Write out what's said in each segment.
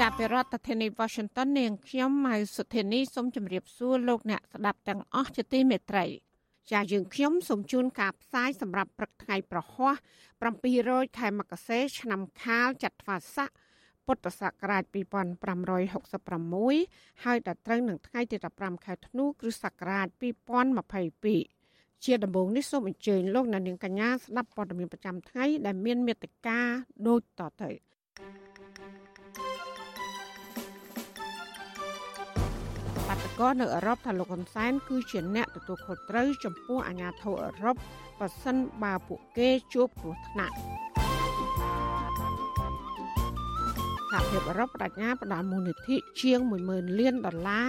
ចាប់ពីរដ្ឋធានី Washington នាងខ្ញុំម៉ៅសុធានីសូមជម្រាបសួរលោកអ្នកស្ដាប់ទាំងអស់ជាទីមេត្រីចាយើងខ្ញុំសូមជូនការផ្សាយសម្រាប់ព្រឹកថ្ងៃប្រហ័ស700ខែមករាឆ្នាំខាលចត្វាស័កពុទ្ធសករាជ2566ហើយដល់ត្រូវនឹងថ្ងៃទី15ខែធ្នូគ្រិស្តសករាជ2022ជាដំបូងនេះសូមអញ្ជើញលោកអ្នកនាងកញ្ញាស្ដាប់ព័ត៌មានប្រចាំថ្ងៃដែលមានមេត្តាដូចតទៅបាត កោនៅអឺរ៉ុបថាលោកហ៊ុនសែនគឺជាអ្នកទទួលខុសត្រូវចំពោះអាញាធរអឺរ៉ុបប៉ះសិនបើពួកគេជួបគ្រោះថ្នាក់សហភាពអឺរ៉ុបបដិញ្ញាផ្ដល់មូលនិធិជាង10000លានដុល្លារ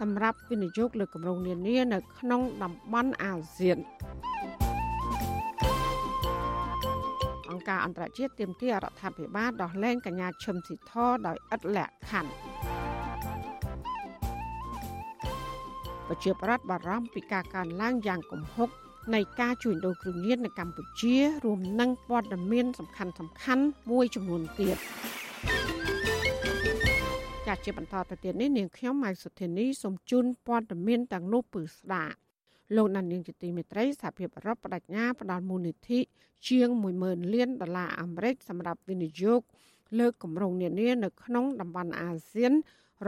សម្រាប់វិនិយោគលើគម្រោងនានានៅក្នុងតំបន់អាស៊ានអង្គការអន្តរជាតិទាមទាររដ្ឋាភិបាលដោះលែងកញ្ញាឈឹមស៊ីធដោយឥតលក្ខខណ្ឌ ប្រជាប្រដ្ឋបារម្ភពីការកើនឡើងយ៉ាងគំហុកនៃការជួញដូរគ្រឿងញៀននៅកម្ពុជារួមនឹងព័ត៌មានសំខាន់ៗមួយចំនួនទៀតចាស់ជាបន្តទៅទៀតនេះនាងខ្ញុំម៉ៃសុធានីសូមជូនព័ត៌មានទាំងនោះពឺស្ដាប់លោកណានៀងជាទីមេត្រីសហភាពអឺរ៉ុបបដិញ្ញាផ្ដល់មូលនិធិជាង10000លានដុល្លារអាមេរិកសម្រាប់វិនិយោគលើគម្រោងនានានៅក្នុងតំបន់អាស៊ាន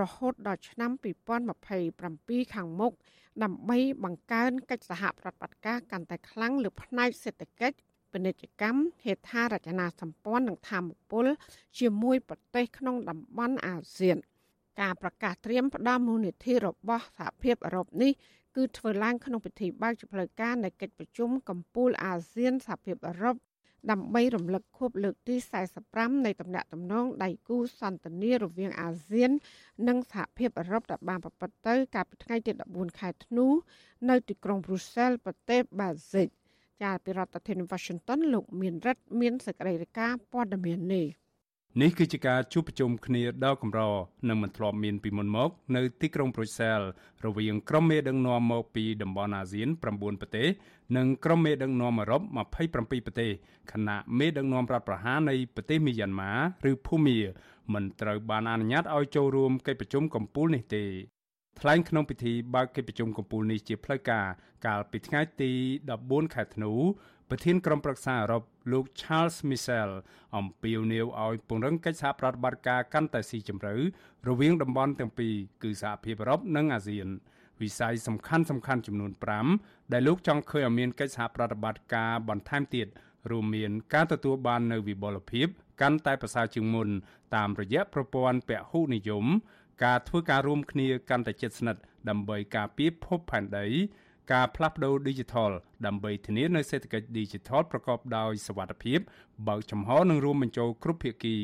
រហូតដល់ឆ្នាំ2027ខាងមុខដើម្បីបង្កើនកិច្ចសហប្រតិបត្តិការកាន់តែខ្លាំងលើផ្នែកសេដ្ឋកិច្ចពាណិជ្ជកម្មហេដ្ឋារចនាសម្ព័ន្ធនិងធម្មពល ជាមួយប្រទេសក្នុងតំបន់អាស៊ាន ការប្រកាសត្រៀមផ្ដល់មូលនិធិរបស់សហភាពអឺរ៉ុបនេះគឺធ្វើឡើងក្នុងពិធីបើកជាផ្លូវការនៃកិច្ចប្រជុំកំពូលអាស៊ានសហភាពអឺរ៉ុប ដើម្បីរំលឹកខួបលើកទី45នៃទំនាក់ទំនងដៃគូសន្តិនិរវាងអាស៊ាន និងសហភាពអឺរ៉ុបដែលបានប្រព្រឹត្តទៅកាលពីថ្ងៃទី14ខែធ្នូនៅទីក្រុង Brussels ប្រទេសបាស៊ិកចាពីរដ្ឋធានី Washington លោកមានរិទ្ធមានសេចក្តីរាយការណ៍ព័ត៌មាននេះ នេះគឺជាការជួបប្រជុំគ្នាដ៏កម្រនិងមិនធ្លាប់មានពីមុនមក នៅទីក្រុងប្រូសែលរវាងក្រុមមេដឹកនាំមកពីតំបន់អាស៊ាន9ប្រទេសនិងក្រុមមេដឹកនាំអឺរ៉ុប27ប្រទេសខណៈមេដឹកនាំរដ្ឋប្រហារនៃប្រទេសមីយ៉ាន់ម៉ាឬភូមាមិនត្រូវបានអនុញ្ញាតឲ្យចូលរួមកិច្ចប្រជុំកំពូលនេះទេថ្លែងក្នុងពិធីបើកកិច្ចប្រជុំកំពូលនេះជាផ្លូវការកាលពីថ្ងៃទី14ខែធ្នូ ប្រធានក្រុមប្រឹក្សាអឺរ៉ុបលោក Charles Michel អំពាវនាវឲ្យពង្រឹងកិច្ចសហប្រតិបត្តិការកាន់តែស៊ីជម្រៅរវាងតំបន់ទាំងពីរគឺសហភាពអឺរ៉ុបនិងអាស៊ានវិស័យសំខាន់សំខាន់ចំនួន5ដែលលោកចង់ឃើញឲ្យមានកិច្ចសហប្រតិបត្តិការបន្ថែមទៀតរួមមានការទទួលបាននូវវិបុលភាពកាន់តែប្រសើរជាងមុនតាមរយៈប្រព័ន្ធពហុនិយម ការធ្វើការរួមគ្នាកាន់តែជិតស្និទ្ធដើម្បីការពារភពផែនដី ការផ្លាស់ប្តូរ Digital ដើម្បីធានានូវសេដ្ឋកិច្ច Digital ប្រកបដោយសុវត្ថិភាពបើកចំហនិងរួមបញ្ចូលគ្រប់ភាគី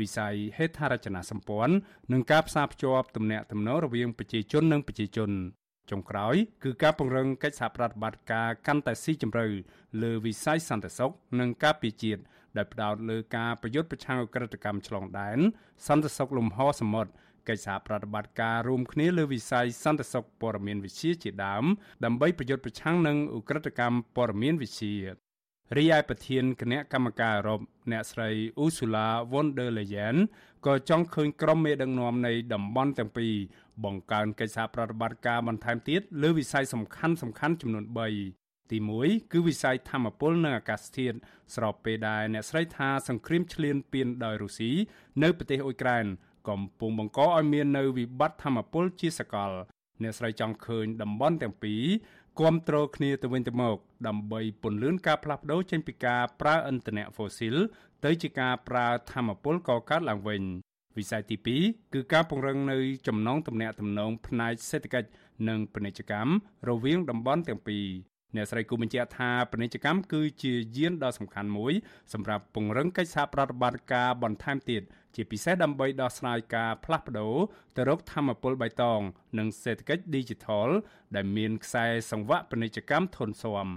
វិស័យហេដ្ឋារចនាសម្ព័ន្ធនិងការផ្សារភ្ជាប់ទំនាក់ទំនងរវាងប្រជាជននិងប្រជាជនចុងក្រោយគឺការពង្រឹងកិច្ចសហប្រតិបត្តិការកាន់តែស៊ីជម្រៅលើវិស័យសន្តិសុខនិងការពារជាតិដែលផ្ដោតលើការប្រយុទ្ធប្រឆាំងអក្រិតកម្មឆ្លងដែនសន្តិសុខលំហសមុទ្រ កិច្ចសហប្រតិបត្តិការរួមគ្នាលើវិស័យសន្តិសុខព័ត៌មានវិទ្យាជាដើមដើម្បីប្រយុទ្ធប្រឆាំងនឹងឧក្រិដ្ឋកម្មព័ត៌មានវិទ្យារីឯប្រធានគណៈកម្មការអឺរ៉ុបអ្នកស្រី Ursula von der Leyen ក៏ចង់ឃើញក្រុមមេដឹកនាំនៃតំបន់ទាំងពីរបង្កើនកិច្ចសហប្រតិបត្តិការបន្ថែមទៀតលើវិស័យសំខាន់សំខាន់ចំនួន3ទី1គឺវិស័យធម្មពលនិងអាកាសធាតុស្របពេលដែលអ្នកស្រីថាសង្គ្រាមឈ្លានពានដោយរុស្ស៊ីនៅប្រទេសអ៊ុយក្រែន កំពុងបង្កឲ្យមាននៅវិបត្តិធម្មពលជាសកលអ្នកស្រីចង់ឃើញតំបន់ទាំងពីរគ្រប់គ្រងគ្នាទៅវិញទៅមក ដើម្បីពន្លឿនការផ្លាស់ប្ដូរចេញពីការប្រើឥន្ធនៈហ្វូស៊ីលទៅជាការប្រើធម្មពលកកើតឡើងវិញវិស័យទី2គឺការពង្រឹងនៅចំណងទំនាក់ទំនងផ្នែកសេដ្ឋកិច្ចនិងពាណិជ្ជកម្មរវាងតំបន់ទាំងពីរអ្នកស្រីគូបញ្ជាក់ថាពាណិជ្ជកម្មគឺជាយានដ៏សំខាន់មួយសម្រាប់ពង្រឹងកិច្ចសហប្រតិបត្តិការបន្ថែមទៀត ជាពិសេសដើម្បីដោះស្រាយការផ្លាស់ប្ដូរទៅរកធម្មពលបៃតង និងសេដ្ឋកិច្ច Digital ដែលមានខ្សែសង្វាក់ពាណិជ្ជកម្មធន់ស៊ាំ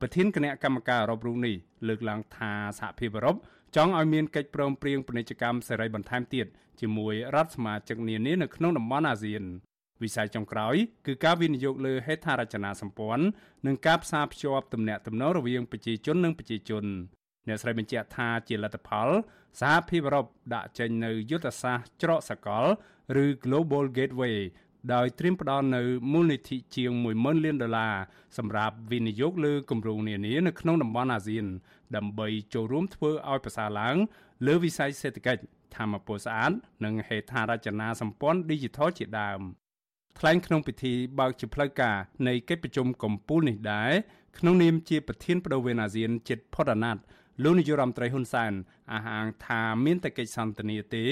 ប្រធានគណៈកម្មការអឺរ៉ុបរូបនេះលើកឡើងថាសហភាពអឺរ៉ុបចង់ឲ្យមានកិច្ចព្រមព្រៀងពាណិជ្ជកម្មសេរីបន្ថែមទៀតជាមួយរដ្ឋសមាជិកនានានៅក្នុងតំបន់អាស៊ានវិស័យចុងក្រោយគឺការវិនិយោគលើហេដ្ឋារចនាសម្ព័ន្ធនិងការផ្សារភ្ជាប់ទំនាក់ទំនងរវាងប្រជាជននិងប្រជាជន អ្នកស្រីបញ្ជាក់ថាជាលទ្ធផលសហភាពអឺរ៉ុបដាក់ចេញនៅយុទ្ធសាស្ត្រច្រកសកល ឬ Global Gateway ដោយត្រៀមផ្ដល់នៅមូលនិធិជាង10000លានដុល្លារសម្រាប់វិនិយោគលើគម្រោងនានានៅក្នុងតំបន់អាស៊ាន ដើម្បីចូលរួមធ្វើឲ្យប្រសើរឡើង លើវិស័យសេដ្ឋកិច្ចធម្មពលស្អាតនិងហេដ្ឋារចនាសម្ព័ន្ធ Digital ជាដើមថ្លែងក្នុងពិធីបើកជាផ្លូវការនៃកិច្ចប្រជុំកំពូលនេះដែរក្នុងនាមជាប្រធានបដូវវេនអាស៊ានជិតផុតអាណត្តិ លោកនាយរដ្ឋមន្ត្រីហ៊ុនសែនអះអាងថាមានតែកិច្ចសន្ទនាទេ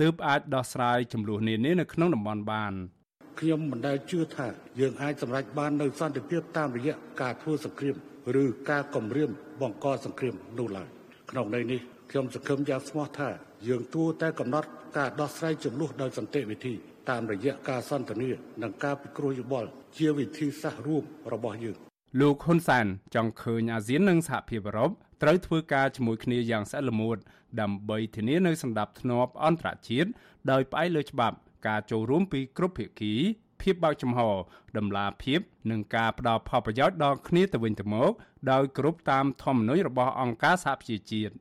ទើបអាចដោះស្រាយចំនួននានានៅក្នុងតំបន់បានខ្ញុំមិនដែលជឿថាយើងអាចសម្រេចបាននៅសន្តិភាពតាមរយៈការធ្វើសង្គ្រាមឬការគំរាមបង្កសង្គ្រាមនោះឡើយក្នុងន័យនេះខ្ញុំសង្ឃឹមយ៉ាងស្មោះថាយើងគួរតែកំណត់ការដោះស្រាយចំនួនដោយសន្តិវិធីតាមរយៈការសន្ទនានិងការពិគ្រោះយោបល់ជាវិធីសាស្ត្ររួមរបស់យើងលោកហ៊ុនសែនចង់ឃើញអាស៊ាននិងសហភាពអឺរ៉ុប ត្រូវធ្វើការជាមួយគ្នាយ៉ាងស្អិតល្មួតដើម្បីធានានូវសន្តិភាពអន្តរជាតិដោយផ្អែកលើច្បាប់ការចូលរួមពីគ្រប់ភាគីភាពបើកចំហដំណាភាពនិងការផ្ដល់ផលប្រយោជន៍ដល់គ្នាទៅវិញទៅមកដោយគ្រប់តាមធម្មនុញ្ញរបស់អង្គការសហប្រជាជាតិ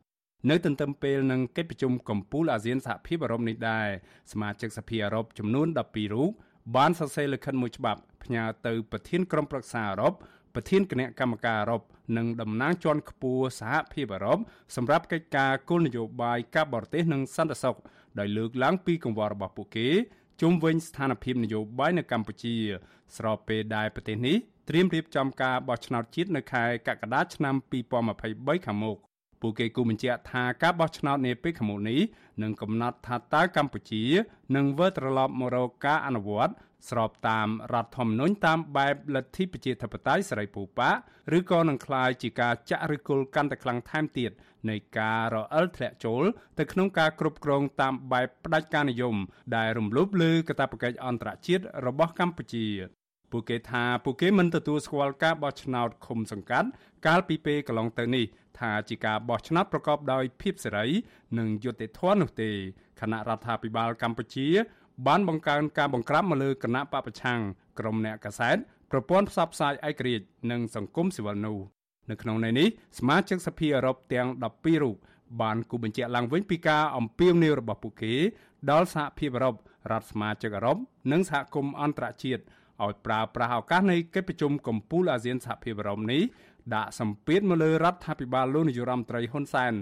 នៅទន្ទឹមពេលនឹងកិច្ចប្រជុំកំពូលអាស៊ានសហភាពអឺរ៉ុបនេះដែរសមាជិកសភាអឺរ៉ុបចំនួន12រូបបានសរសេរលិខិតមួយច្បាប់ផ្ញើទៅប្រធានក្រុមប្រឹក្សាអឺរ៉ុប ប្រធានគណៈកម្មការអឺរ៉ុបនិងតំណាងជាន់ខ្ពស់សហភាពអឺរ៉ុបសម្រាប់កិច្ចការគោលនយោបាយការបរទេសនិងសន្តិសុខដោយលើកឡើងពីកង្វល់របស់ពួកគេជុំវិញស្ថានភាពនយោបាយនៅកម្ពុជា ស្របពេលដែលប្រទេសនេះត្រៀមរៀបចំការបោះឆ្នោតជាតិនៅខែកក្កដាឆ្នាំ2023ខាងមុខ ពួកគេគូបញ្ជាក់ថាការបោះឆ្នោតនាពេលខាងមុខនេះនឹងកំណត់ថាតើកម្ពុជានឹងវិលត្រឡប់មករកការអនុវត្តស្របតាមរដ្ឋធម្មនុញ្ញតាមបែបលទ្ធិប្រជាធិបតេយ្យសេរីពូប៉ាឬក៏នឹងคล้ายជាការចាក់ឬគល់កាន់តែខ្លាំងថែមទៀតនៃការរអិលធ្លាក់ចូលទៅក្នុងការគ្រប់គ្រងតាមបែបផ្ដាច់ការនិយមដែលរំលោភលើកាតព្វកិច្ចអន្តរជាតិរបស់កម្ពុជា ពួកគេថាពួកគេមិនទទួលស្គាល់ការបោះឆ្នោតឃុំសង្កាត់កាលពីពេលកន្លងទៅនេះថាជាការបោះឆ្នោតប្រកបដោយភាពសេរីនិងយុត្តិធម៌នោះទេគណៈរដ្ឋាភិបាលកម្ពុជា បានបង្កើនការបង្ក្រាបមកលើគណៈបពប្រឆាំងក្រុមអ្នកកាសែតប្រព័ន្ធផ្សព្វផ្សាយឯករាជ្យនិងសង្គមស៊ីវិលនោះនៅក្នុងន័យនេះសមាជិកសភាអឺរ៉ុបទាំង12រូបបានគូបញ្ជាក់ឡើងវិញពីការអំពាវនាវរបស់ពួកគេ ដល់សហភាពអឺរ៉ុបរដ្ឋសមាជិកអឺរ៉ុបនិងសហគមន៍អន្តរជាតិ ឲ្យប្រើប្រាស់ឱកាសនៃកិច្ចប្រជុំកំពូលអាស៊ានសហភាពអឺរ៉ុបនេះដាក់សម្ពាធមកលើរដ្ឋាភិបាលលោកនាយរដ្ឋមន្ត្រីហ៊ុនសែន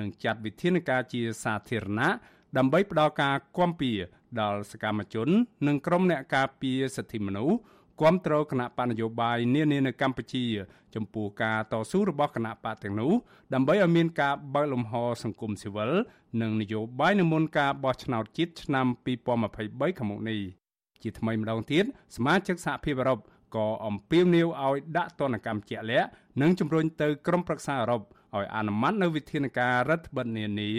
និងចាត់វិធានការជាសាធារណៈដើម្បីផ្ដល់ការគាំពៀដល់សកម្មជន និងក្រុមអ្នកការពារសិទ្ធិមនុស្សគាំទ្រគណៈបកនយោបាយនានានៅកម្ពុជា ចំពោះការតស៊ូរបស់គណៈបកទាំងនោះដើម្បីឲ្យមានការបើកលំហសង្គមស៊ីវិលនិងនយោបាយនៅមុនការបោះឆ្នោតជាតិឆ្នាំ2023ខាងមុខនេះ ជាថ្មីម្ដងទៀតសមាជិកសហភាពអឺរ៉ុបក៏អំពាវនាវឲ្យដាក់ទណ្ឌកម្មជាក់លាក់និងជំរុញទៅក្រុមប្រឹក្សាអឺរ៉ុបឲ្យអនុម័តនៅវិធានការរដ្ឋបិទនានា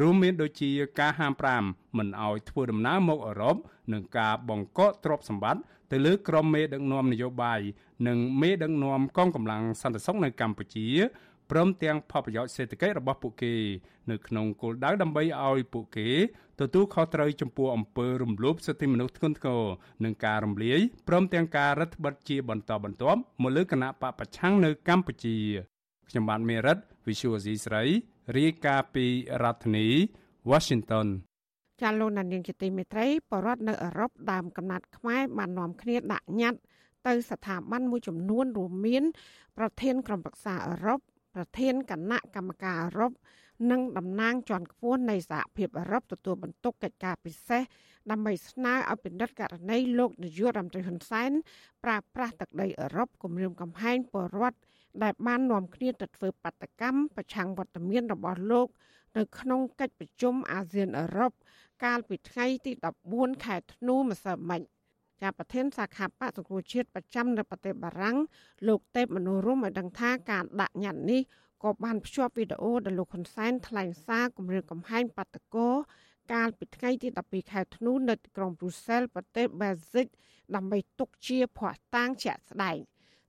រួមមានដូចជាការហាម5មិនឲ្យធ្វើដំណើរមកអឺរ៉ុបនិងការបង្កកទ្រព្យសម្បត្តិទៅលើក្រុមមេដឹកនាំនយោបាយនិងមេដឹកនាំកងកម្លាំងសន្តិសុខនៅកម្ពុជា ព្រមទាំងផលប្រយោជន៍សេដ្ឋកិច្ចរបស់ពួកគេនៅក្នុងគោលដៅដើម្បីឲ្យពួកគេទទួលខុសត្រូវចំពោះអំពើរំលោភសិទ្ធិមនុស្សធ្ងន់ធ្ងរនិងការរំលាយព្រមទាំងការរដ្ឋបិទជាបន្តបន្ទាប់មកលើគណៈបកប្រឆាំងនៅកម្ពុជាខ្ញុំបានមេរិត Visual C ស្រីរាយការណ៍ពីរដ្ឋធានី Washington ចាលោកនាងជាទីមេត្រីបរដ្ឋនៅអឺរ៉ុបដើមកំណត់ខ្មែរបាននាំគ្នាដាក់ញត្តិទៅស្ថាប័នមួយចំនួនរួមមាន ប្រធានក្រុមប្រឹក្សាអឺរ៉ុប ប្រធានគណៈកម្មការអឺរ៉ុបនិងតំណាងជាន់ខ្ពស់នៃសហភាពអឺរ៉ុបទទួលបន្ទុកកិច្ចការពិសេសដើម្បីស្នើឲ្យពិនិត្យករណីលោកនាយករដ្ឋមន្ត្រីហ៊ុនសែនប្រើប្រាស់ទឹកដីអឺរ៉ុបគម្រាមកំហែងពលរដ្ឋដែលបាននាំគ្នាទៅធ្វើបាតកម្មប្រឆាំងវត្តមានរបស់លោកនៅក្នុងកិច្ចប្រជុំអាស៊ានអឺរ៉ុបកាលពីថ្ងៃទី14ខែធ្នូម្សិលមិញ ជាប្រធានសាខាបកសង្គ្រោះជាតិប្រចាំនៅប្រទេសបារាំងលោកទេពមនោរមឲ្យដឹងថាការដាក់ញត្តិនេះក៏បានភ្ជាប់វីដេអូដែលលោកហ៊ុនសែនថ្លែងសារគម្រាមកំហែងបាតកោកាលពីថ្ងៃទី12ខែធ្នូនៅក្រុងព្រុសសែលប្រទេសបែលហ្សិកដើម្បីទុកជាភ័ស្តុតាងជាក់ស្ដែង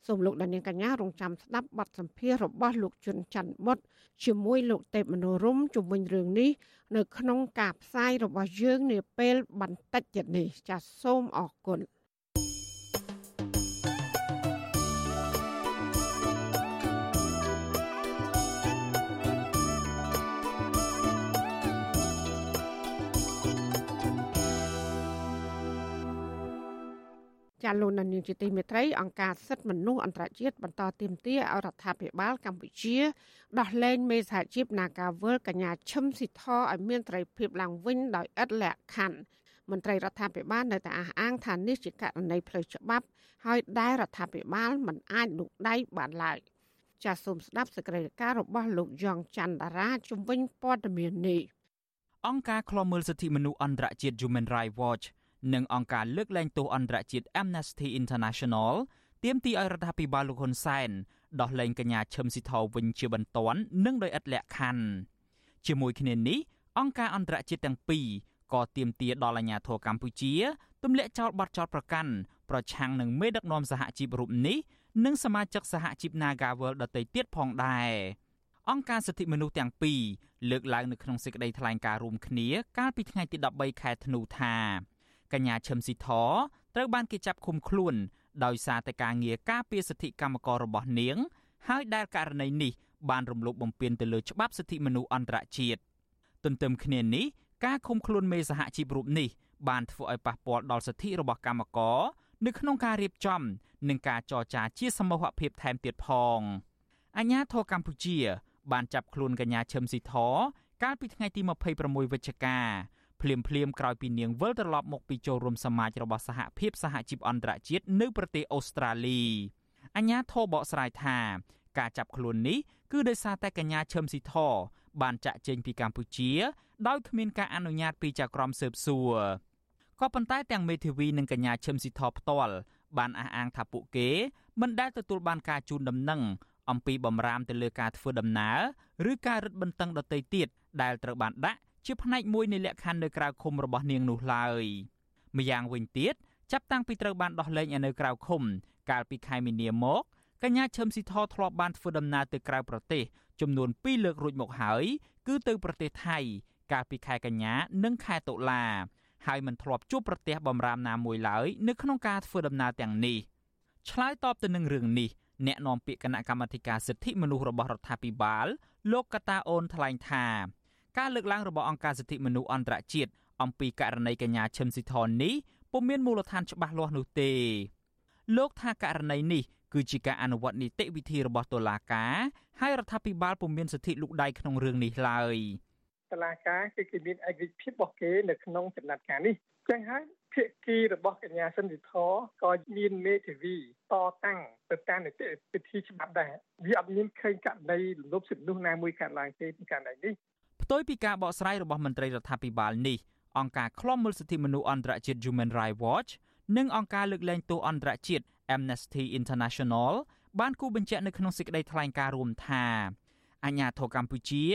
សូមលោកដានៀងកញ្ញារងចាំស្ដាប់បទសម្ភាសន៍របស់លោកជុនច័ន្ទបុតជាមួយលោកទេពមនោរមជំវិញរឿងនេះនៅក្នុងការផ្សាយរបស់យើងនាពេលបន្តិចទៀតនេះចាសសូមអរគុណ ចាលោកនានីជាទីមេត្រីអង្គការសិទ្ធិមនុស្សអន្តរជាតិបន្តទាមទារឲ្យរដ្ឋាភិបាលកម្ពុជាដោះលែងមេសហជីពនាការវលកញ្ញាឈឹមស៊ីធឲ្យមានត្រីភាពឡើងវិញដោយឥតលក្ខខណ្ឌមន្ត្រីរដ្ឋាភិបាលនៅតែអះអាងថានេះជាករណីផ្លូវច្បាប់ ហើយដែលរដ្ឋាភិបាលមិនអាចលុកដៃបានឡើយចាសសូមស្ដាប់សេចក្តីរាយការណ៍របស់លោកយ៉ងច័ន្ទតារាជំវិញព័ត៌មាននេះអង្គការឃ្លាំមើលសិទ្ធិមនុស្សអន្តរជាតិ Human Rights Watch និងអង្គការលើកលែងទោសអន្តរជាតិ Amnesty International ទាមទារឲ្យរដ្ឋាភិបាលលោកហ៊ុនសែនដោះលែងកញ្ញាឈឹមស៊ីធវិញជាបន្ទាន់និងដោយឥតលក្ខខណ្ឌជាមួយគ្នានេះអង្គការអន្តរជាតិទាំងពីរក៏ទាមទារដល់អាជ្ញាធរកម្ពុជាទម្លាក់ចោលបទចោទប្រកាន់ប្រឆាំងនឹងមេដឹកនាំសហជីពរូបនេះនិងសមាជិកសហជីព Nagawal ដទៃទៀតផងដែរអង្គការសិទ្ធិមនុស្សទាំងពីរលើកឡើងនៅក្នុងសេចក្តីថ្លែងការណ៍រួមគ្នាកាលពីថ្ងៃទី13ខែធ្នូថា កញ្ញាឈឹមស៊ីធត្រូវបានគេចាប់ឃុំខ្លួនដោយសារតែការងារការពារសិទ្ធិកម្មកររបស់នាង ហើយដែលករណីនេះបានរំលោភបំពានទៅលើច្បាប់សិទ្ធិមនុស្សអន្តរជាតិទន្ទឹមគ្នានេះការឃុំខ្លួនមេសហជីពរូបនេះបានធ្វើឲ្យប៉ះពាល់ដល់សិទ្ធិរបស់កម្មករនៅក្នុងការរៀបចំនិងការចរចាជាសមូហភាពថែមទៀតផងអាញាធរកម្ពុជា បានចាប់ខ្លួនកញ្ញាឈឹមស៊ីធកាលពីថ្ងៃទី26វិច្ឆិកា ភ្លាមភ្លាមក្រោយពីនាងវិលត្រឡប់មកពីចូលរួមសមាជរបស់សហភាពសហជីពអន្តរជាតិនៅប្រទេសអូស្ត្រាលីអញ្ញាធរបកស្រាយថាការចាប់ខ្លួននេះគឺដោយសារតែកញ្ញាឈឹមស៊ីធបានចាក់ចេញពីកម្ពុជាដោយគ្មានការអនុញ្ញាតពីចៅក្រមស៊ើបសួរក៏ប៉ុន្តែទាំងមេធាវីនិងកញ្ញាឈឹមស៊ីធផ្ទាល់បានអះអាងថាពួកគេមិនដែលទទួលបានការជូនដំណឹងអំពីបំរាមទៅលើការធ្វើដំណើរឬការរឹតបន្តឹងដទៃទៀតដែលត្រូវបានដាក់ ជាផ្នែកមួយនៃលក្ខខណ្ឌនៅក្រៅឃុំរបស់នាងនោះឡើយម្យ៉ាងវិញទៀតចាប់តាំងពីត្រូវបានដោះលែងឲ្យនៅក្រៅឃុំ កាលពីខែមីនាមកកញ្ញាឈឹមស៊ីធធ្លាប់បានធ្វើដំណើរទៅក្រៅប្រទេសចំនួន2លើករួចមកហើយគឺទៅប្រទេសថៃ កាលពីខែកញ្ញានិងខែតុលាហើយមិនធ្លាប់ជួបប្រទេសបំរាមណាមួយឡើយនៅក្នុងការធ្វើដំណើរទាំងនេះឆ្លើយតបទៅនឹងរឿងនេះអ្នកនាំពាក្យគណៈកម្មាធិការសិទ្ធិមនុស្សរបស់រដ្ឋាភិបាលលោកកតាអូនថ្លែងថា ការលើកឡើងរបស់អង្គការសិទ្ធិមនុស្សអន្តរជាតិអំពីករណីកញ្ញាឈឹមស៊ីធននេះពុំមានមូលដ្ឋានច្បាស់លាស់នោះទេលោកថាករណីនេះគឺជាការអនុវត្តនីតិវិធីរបស់តុលាការហើយរដ្ឋាភិបាលពុំមានសិទ្ធិលូកដៃក្នុងរឿងនេះឡើយតុលាការគឺគេមានឯករាជ្យភាពរបស់គេនៅក្នុងចំណាត់ការនេះចឹងហើយភាគីរបស់កញ្ញាសិនវិធរក៏មានមេធាវីតតាំងទៅតាមនីតិវិធីច្បាប់ដែរវាអត់មានឃើញករណីលំសិទ្ធិនោះណាមួយកើតឡើងទេពីករណីនេះ ផ្ទុយពីការបកស្រាយរបស់មន្ត្រីរដ្ឋាភិបាលនេះអង្គការឃ្លាំមើលសិទ្ធិមនុស្សអន្តរជាតិ Human Rights Watch និងអង្គការលើកលែងទោសអន្តរជាតិ Amnesty International បានគូបញ្ជាក់នៅក្នុងសេចក្តីថ្លែងការណ៍រួមថាអាញាធរកម្ពុជា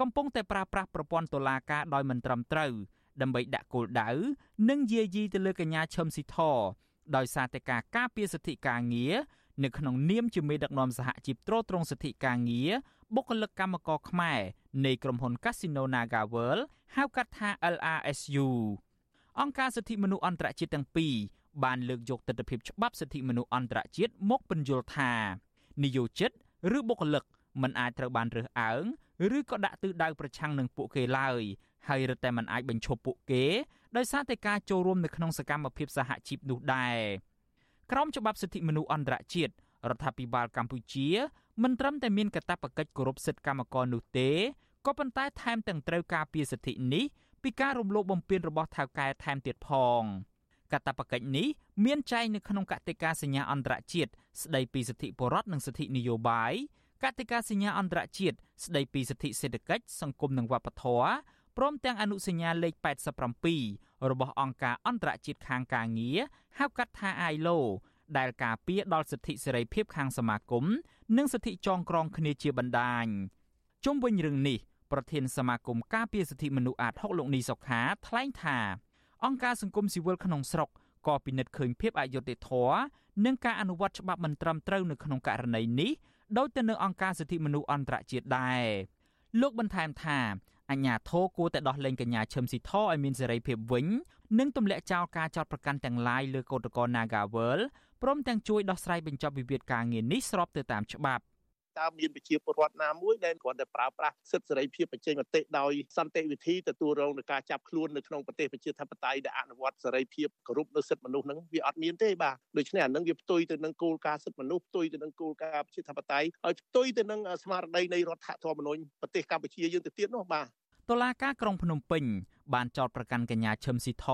កំពុងតែប្រើប្រាស់ប្រព័ន្ធតុលាការដោយមិនត្រឹមត្រូវដើម្បីដាក់គោលដៅនិងយាយីទៅលើកញ្ញាឈឹមស៊ីធដោយសារតែការការពារសិទ្ធិការងារ នៅក្នុងនាមជាមេដឹកនាំសហជីពត្រួតត្រងសិទ្ធិការងារបុគ្គលិកកម្មករខ្មែរនៃក្រុមហ៊ុន Casino Naga World ហៅកាត់ថា LRSU អង្គការសិទ្ធិមនុស្សអន្តរជាតិទាំងពីរបានលើកយកទស្សនវិជ្ជាច្បាប់សិទ្ធិមនុស្សអន្តរជាតិមកពន្យល់ថានិយោជិតឬបុគ្គលិកមិនអាចត្រូវបានរើសអើងឬក៏ដាក់ទិសដៅប្រឆាំងនឹងពួកគេឡើយហើយរឹតតែមិនអាចបញ្ឈប់ពួកគេដោយសារតែការចូលរួមនៅក្នុងសកម្មភាពសហជីពនោះដែរ ក្រមច្បាប់សិទ្ធិមនុស្សអន្តរជាតិរដ្ឋាភិបាលកម្ពុជាមិនត្រឹមតែមានកាតព្វកិច្ចគោរពសិទ្ធិកម្មករនោះទេក៏ប៉ុន្តែថែមទាំងត្រូវការពារសិទ្ធិនេះពីការរំលោភបំពានរបស់ថៅកែថែមទៀតផងកាតព្វកិច្ចនេះមានចែងនៅក្នុងកតិកាសញ្ញាអន្តរជាតិស្តីពីសិទ្ធិបរិវត្តនិងសិទ្ធិនយោបាយកតិកាសញ្ញាអន្តរជាតិស្តីពីសិទ្ធិសេដ្ឋកិច្ចសង្គមនិងវប្បធម៌ ព្រមទាំងអនុសញ្ញាលេខ87របស់អង្គការអន្តរជាតិខាងការងារហៅកាត់ថា ILO ដែលការពារដល់សិទ្ធិសេរីភាពខាងសមាគមនិងសិទ្ធិចងក្រងគ្នាជាបណ្ដាញជុំវិញរឿងនេះប្រធានសមាគមការពារសិទ្ធិមនុស្សអាត6លោកនីសុខាថ្លែងថា អង្គការសង្គមស៊ីវិលក្នុងស្រុកក៏ពិនិត្យឃើញភាពអយុត្តិធម៌និងការអនុវត្តច្បាប់មិនត្រឹមត្រូវនៅក្នុងករណីនេះដោយទៅនៅអង្គការសិទ្ធិមនុស្សអន្តរជាតិដែរលោកបន្ថែមថា អញ្ញាធរគួរតែដោះលែងកញ្ញាឈឹមស៊ីធឲ្យមានសេរីភាពវិញនិងទម្លាក់ចោលការចោទប្រកាន់ទាំងឡាយលើកោតក្រ Nagawal ព្រមទាំងជួយដោះស្រាយបញ្ចប់វិវាទការងារនេះស្របទៅតាមច្បាប់ តើមានប្រជាពលរដ្ឋណាមួយដែលគ្រាន់តែប្រើប្រាស់សិទ្ធិសេរីភាពបញ្ចេញមតិដោយសន្តិវិធីទទួលរងនឹងការចាប់ខ្លួននៅក្នុងប្រទេសប្រជាធិបតេយ្យដែលអនុវត្តសេរីភាពគោរពនៅសិទ្ធិមនុស្សហ្នឹងវាអត់មានទេបាទដូច្នេះអានឹងវាផ្ទុយទៅនឹងគោលការណ៍សិទ្ធិមនុស្សផ្ទុយទៅនឹងគោលការណ៍ប្រជាធិបតេយ្យហើយផ្ទុយទៅនឹងស្មារតីនៃរដ្ឋធម្មនុញ្ញប្រទេសកម្ពុជាយើងទៅទៀតនោះបាទតុលាការក្រុងភ្នំពេញបានចោទប្រកាន់កញ្ញាឈឹមស៊ីធ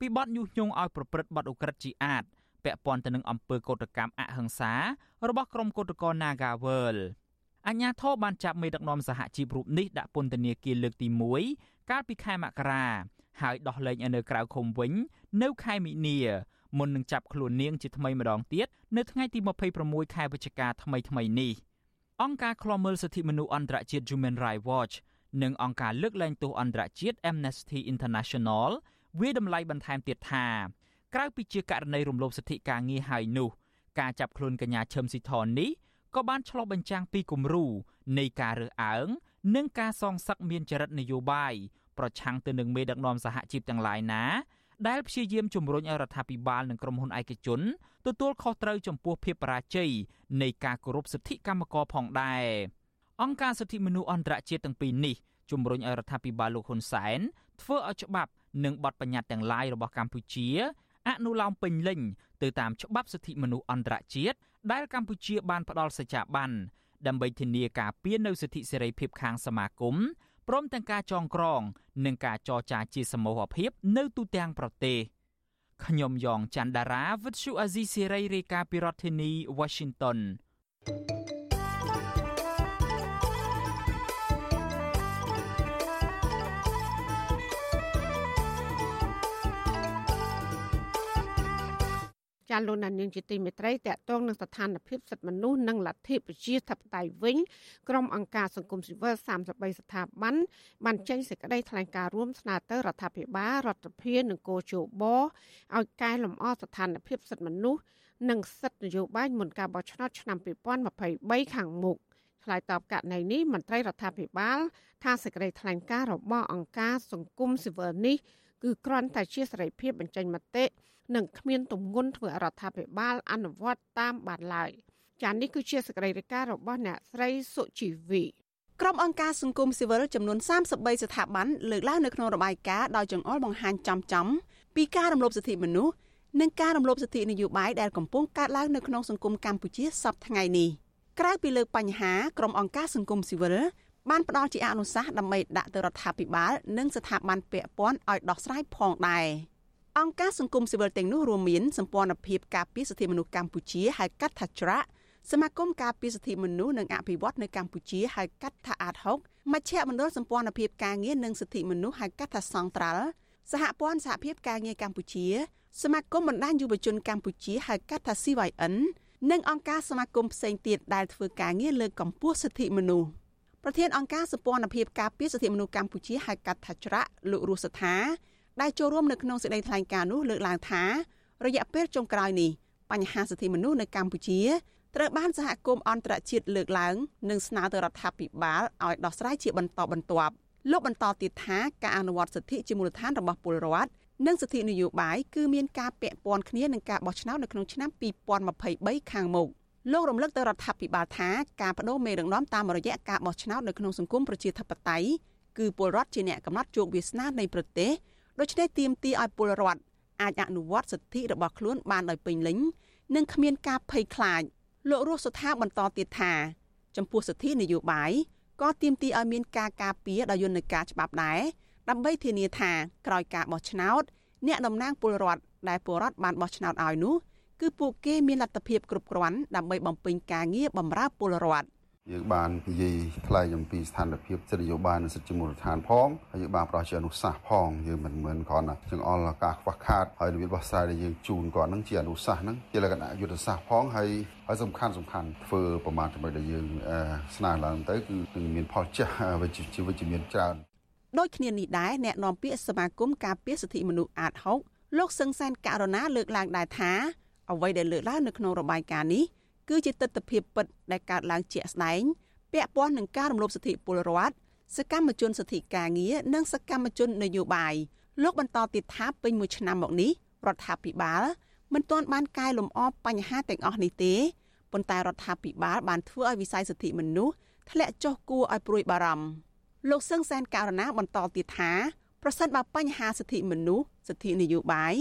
ពីបទញុះញង់ឲ្យប្រព្រឹត្តបទឧក្រិដ្ឋជាអាត ពាក់ព័ន្ធទៅនឹងអំពើកោតកម្មអហិង្សារបស់ក្រុមកោតក្រ Nagawal អញ្ញាធរបានចាប់មេដឹកនាំសហជីពរូបនេះដាក់ពន្ធនាគារលើកទី1កាលពីខែមករាហើយដោះលែងឲ្យនៅក្រៅឃុំវិញ នៅខែមិនិនាមុននឹងចាប់ខ្លួននាងជាថ្មីម្ដងទៀតនៅថ្ងៃទី26ខែវិច្ឆិកាថ្មីថ្មីនេះអង្គការឃ្លាំមើលសិទ្ធិមនុស្សអន្តរជាតិ Human Rights Watch និងអង្គការលើកលែងទោសអន្តរជាតិ Amnesty International វាតម្លៃបន្ថែមទៀតថា ក្រៅពីជាករណីរំលោភសិទ្ធិការងារហើយនោះ ការចាប់ខ្លួនកញ្ញាឈឹមស៊ីធននេះក៏បានឆ្លុះបញ្ចាំងពីគំរូនៃការរើសអើង និងការសងសឹកមានចរិតនយោបាយប្រឆាំងទៅនឹងមេដឹកនាំសហជីពទាំងឡាយណាដែលព្យាយាមជំរុញឲ្យរដ្ឋាភិបាលនិងក្រុមហ៊ុនឯកជនទទួលខុសត្រូវចំពោះភាពបរាជ័យនៃការគោរពសិទ្ធិកម្មករផងដែរអង្គការសិទ្ធិមនុស្សអន្តរជាតិទាំងពីរនេះជំរុញឲ្យរដ្ឋាភិបាលលោកហ៊ុនសែនធ្វើឲ្យច្បាប់និងបទបញ្ញត្តិទាំងឡាយរបស់កម្ពុជា អនុលោមពេញលេញទៅតាមច្បាប់សិទ្ធិមនុស្សអន្តរជាតិដែលកម្ពុជាបានផ្ដល់សច្ចាប័នដើម្បីធានាការពារនៅសិទ្ធិសេរីភាពខាងសមាគមព្រមទាំងការចងក្រង និងការចរចាជាសមូហភាព នៅទូទាំងប្រទេសខ្ញុំយ៉ងច័ន្ទដារាវិទ្យុអាស៊ីសេរីរាយការណ៍ពីរដ្ឋធានី Washington thank you ចាលោកណានៀងជាទីមេត្រីតកតងនឹងស្ថានភាពសិទ្ធិមនុស្សនិងលទ្ធិប្រជាធិបតេយ្យវិញក្រុមអង្គការសង្គមស៊ីវិល33ស្ថាប័នបានចេញសេចក្តីថ្លែងការណ៍រួមស្នើទៅរដ្ឋាភិបាលរដ្ឋាភិបាលនិងកោជបឲ្យកែលម្អស្ថានភាពសិទ្ធិមនុស្សនិងសិទ្ធិនយោបាយមុនការបោះឆ្នោតឆ្នាំ2023ខាងមុខឆ្លើយតបករណីនេះមន្ត្រីរដ្ឋាភិបាលថាសេចក្តីថ្លែងការណ៍របស់អង្គការសង្គមស៊ីវិលនេះគឺគ្រាន់តែជាសេរីភាពបញ្ចេញមតិ និងគ្មានទម្ងន់ធ្វើរដ្ឋាភិបាលអនុវត្តតាមបានឡើយចា៎នេះគឺជាសកម្មភាពរបស់អ្នកស្រីសុជីវីក្រុមអង្គការសង្គមស៊ីវិលចំនួន33ស្ថាប័នលើកឡើងនៅក្នុងរបាយការណ៍ដោយចង្អុលបង្ហាញចំចំពីការរំលោភសិទ្ធិមនុស្សនិងការរំលោភសិទ្ធិនយោបាយដែលកំពុងកើតឡើងនៅក្នុងសង្គមកម្ពុជាសប្តាហ៍ថ្ងៃនេះក្រៅពីលើកបញ្ហាក្រុមអង្គការសង្គមស៊ីវិលបានផ្ដល់ជាអនុសាសន៍ដើម្បីដាក់ទៅរដ្ឋាភិបាល និងស្ថាប័នពាក់ព័ន្ធឲ្យដោះស្រាយផងដែរ។ អង្គការសង្គមស៊ីវិលទាំងនោះរួមមានសម្ព័ន្ធភាពការពារសិទ្ធិមនុស្សកម្ពុជាហៅកាត់ថាច្រាក់សមាគមការពារសិទ្ធិមនុស្សនិងអភិវឌ្ឍនៅកម្ពុជាហៅកាត់ថាអាត6មជ្ឈមណ្ឌលសម្ព័ន្ធភាពការងារនិងសិទ្ធិមនុស្សហៅកាត់ថាសង្ត្រាល់សហព័ន្ធសហភាពការងារកម្ពុជា សមាគមបណ្ដាញយុវជនកម្ពុជាហៅកាត់ថា CYN និងអង្គការសមាគមផ្សេងទៀតដែលធ្វើការងារលើកកម្ពស់សិទ្ធិមនុស្សប្រធានអង្គការសម្ព័ន្ធភាពការពារសិទ្ធិមនុស្សកម្ពុជាហៅកាត់ថាច្រាក់លោករស់សថា ដែលចូលរួមនៅក្នុងសេចក្តីថ្លែងការណ៍នោះលើកឡើងថារយៈពេលចុងក្រោយនេះបញ្ហាសិទ្ធិមនុស្សនៅកម្ពុជាត្រូវបានសហគមន៍អន្តរជាតិលើកឡើងនិងស្នើទៅរដ្ឋាភិបាលឲ្យដោះស្រាយជាបន្តបន្ទាប់លោកបន្តទៀតថាការអនុវត្តសិទ្ធិជាមូលដ្ឋានរបស់ពលរដ្ឋនិងសិទ្ធិនយោបាយគឺមានការពាក់ព័ន្ធគ្នានឹងការបោះឆ្នោតនៅក្នុងឆ្នាំ2023ខាងមុខលោករំលឹកទៅរដ្ឋាភិបាលថាការបដូរមេដឹកនាំតាមរយៈការបោះឆ្នោតនៅក្នុងសង្គមប្រជាធិបតេយ្យគឺពលរដ្ឋជាអ្នកកំណត់ជោគវាសនានៃប្រទេស ដូច្នេះទាមទារឲ្យពលរដ្ឋអាចអនុវត្តសិទ្ធិរបស់ខ្លួនបានដោយពេញលេញនិងគ្មានការភ័យខ្លាចលោករស់សុថាបន្តទៀតថាចំពោះសិទ្ធិនយោបាយក៏ទាមទារឲ្យមានការការពារដោយយន្តការច្បាប់ដែរដើម្បីធានាថាក្រោយការបោះឆ្នោតអ្នកតំណាងពលរដ្ឋដែលពលរដ្ឋបានបោះឆ្នោតឲ្យនោះគឺពួកគេមានលទ្ធភាពគ្រប់គ្រាន់ដើម្បីបំពេញការងារបម្រើពលរដ្ឋ យើងបាននិយាយថ្លែងអំពីស្ថានភាពសិទ្ធិនយោបាយនិងសិទ្ធិជាមូលដ្ឋានផងហើយយើងបានប្រោះជាអនុសាសន៍ផងយើងមិនមែនគ្រាន់តែចង្អុលការខ្វះខាតហើយរបៀបបោះស្រាយដែលយើងជូនគាត់នឹងជាអនុសាសន៍ហ្នឹងជាលក្ខណៈយុទ្ធសាស្ត្រផងហើយហើយសំខាន់សំខាន់ធ្វើប្រមាណចំណុចដែលយើងស្នើឡើងទៅគឺនឹងមានផលចាស់វិជ្ជាវិជ្ជមានច្រើនដូចគ្នានេះដែរអ្នកនាំពាក្យសមាគមការពារសិទ្ធិមនុស្សអាត6លោកសឹងសានករណាលើកឡើងដែរថាអ្វីដែលលើកឡើងនៅក្នុងរបាយការណ៍នេះ គឺជាទស្សនវិជ្ជាពិតដែលកើតឡើងជាក់ស្ដែងពាក់ព័ន្ធនឹងការរំលោភសិទ្ធិពលរដ្ឋសកម្មជនសិទ្ធិការងារនិងសកម្មជននយោបាយលោកបន្តទៀតថាពេញមួយឆ្នាំមកនេះរដ្ឋាភិបាលមិនទាន់បានកែលម្អបញ្ហាទាំងអស់នេះទេប៉ុន្តែរដ្ឋាភិបាលបានធ្វើឲ្យវិស័យសិទ្ធិមនុស្សធ្លាក់ចុះគួរឲ្យព្រួយបារម្ភលោកសឹងសែនករណាបន្តទៀតថាប្រសិនបើបញ្ហាសិទ្ធិមនុស្សសិទ្ធិនយោបាយ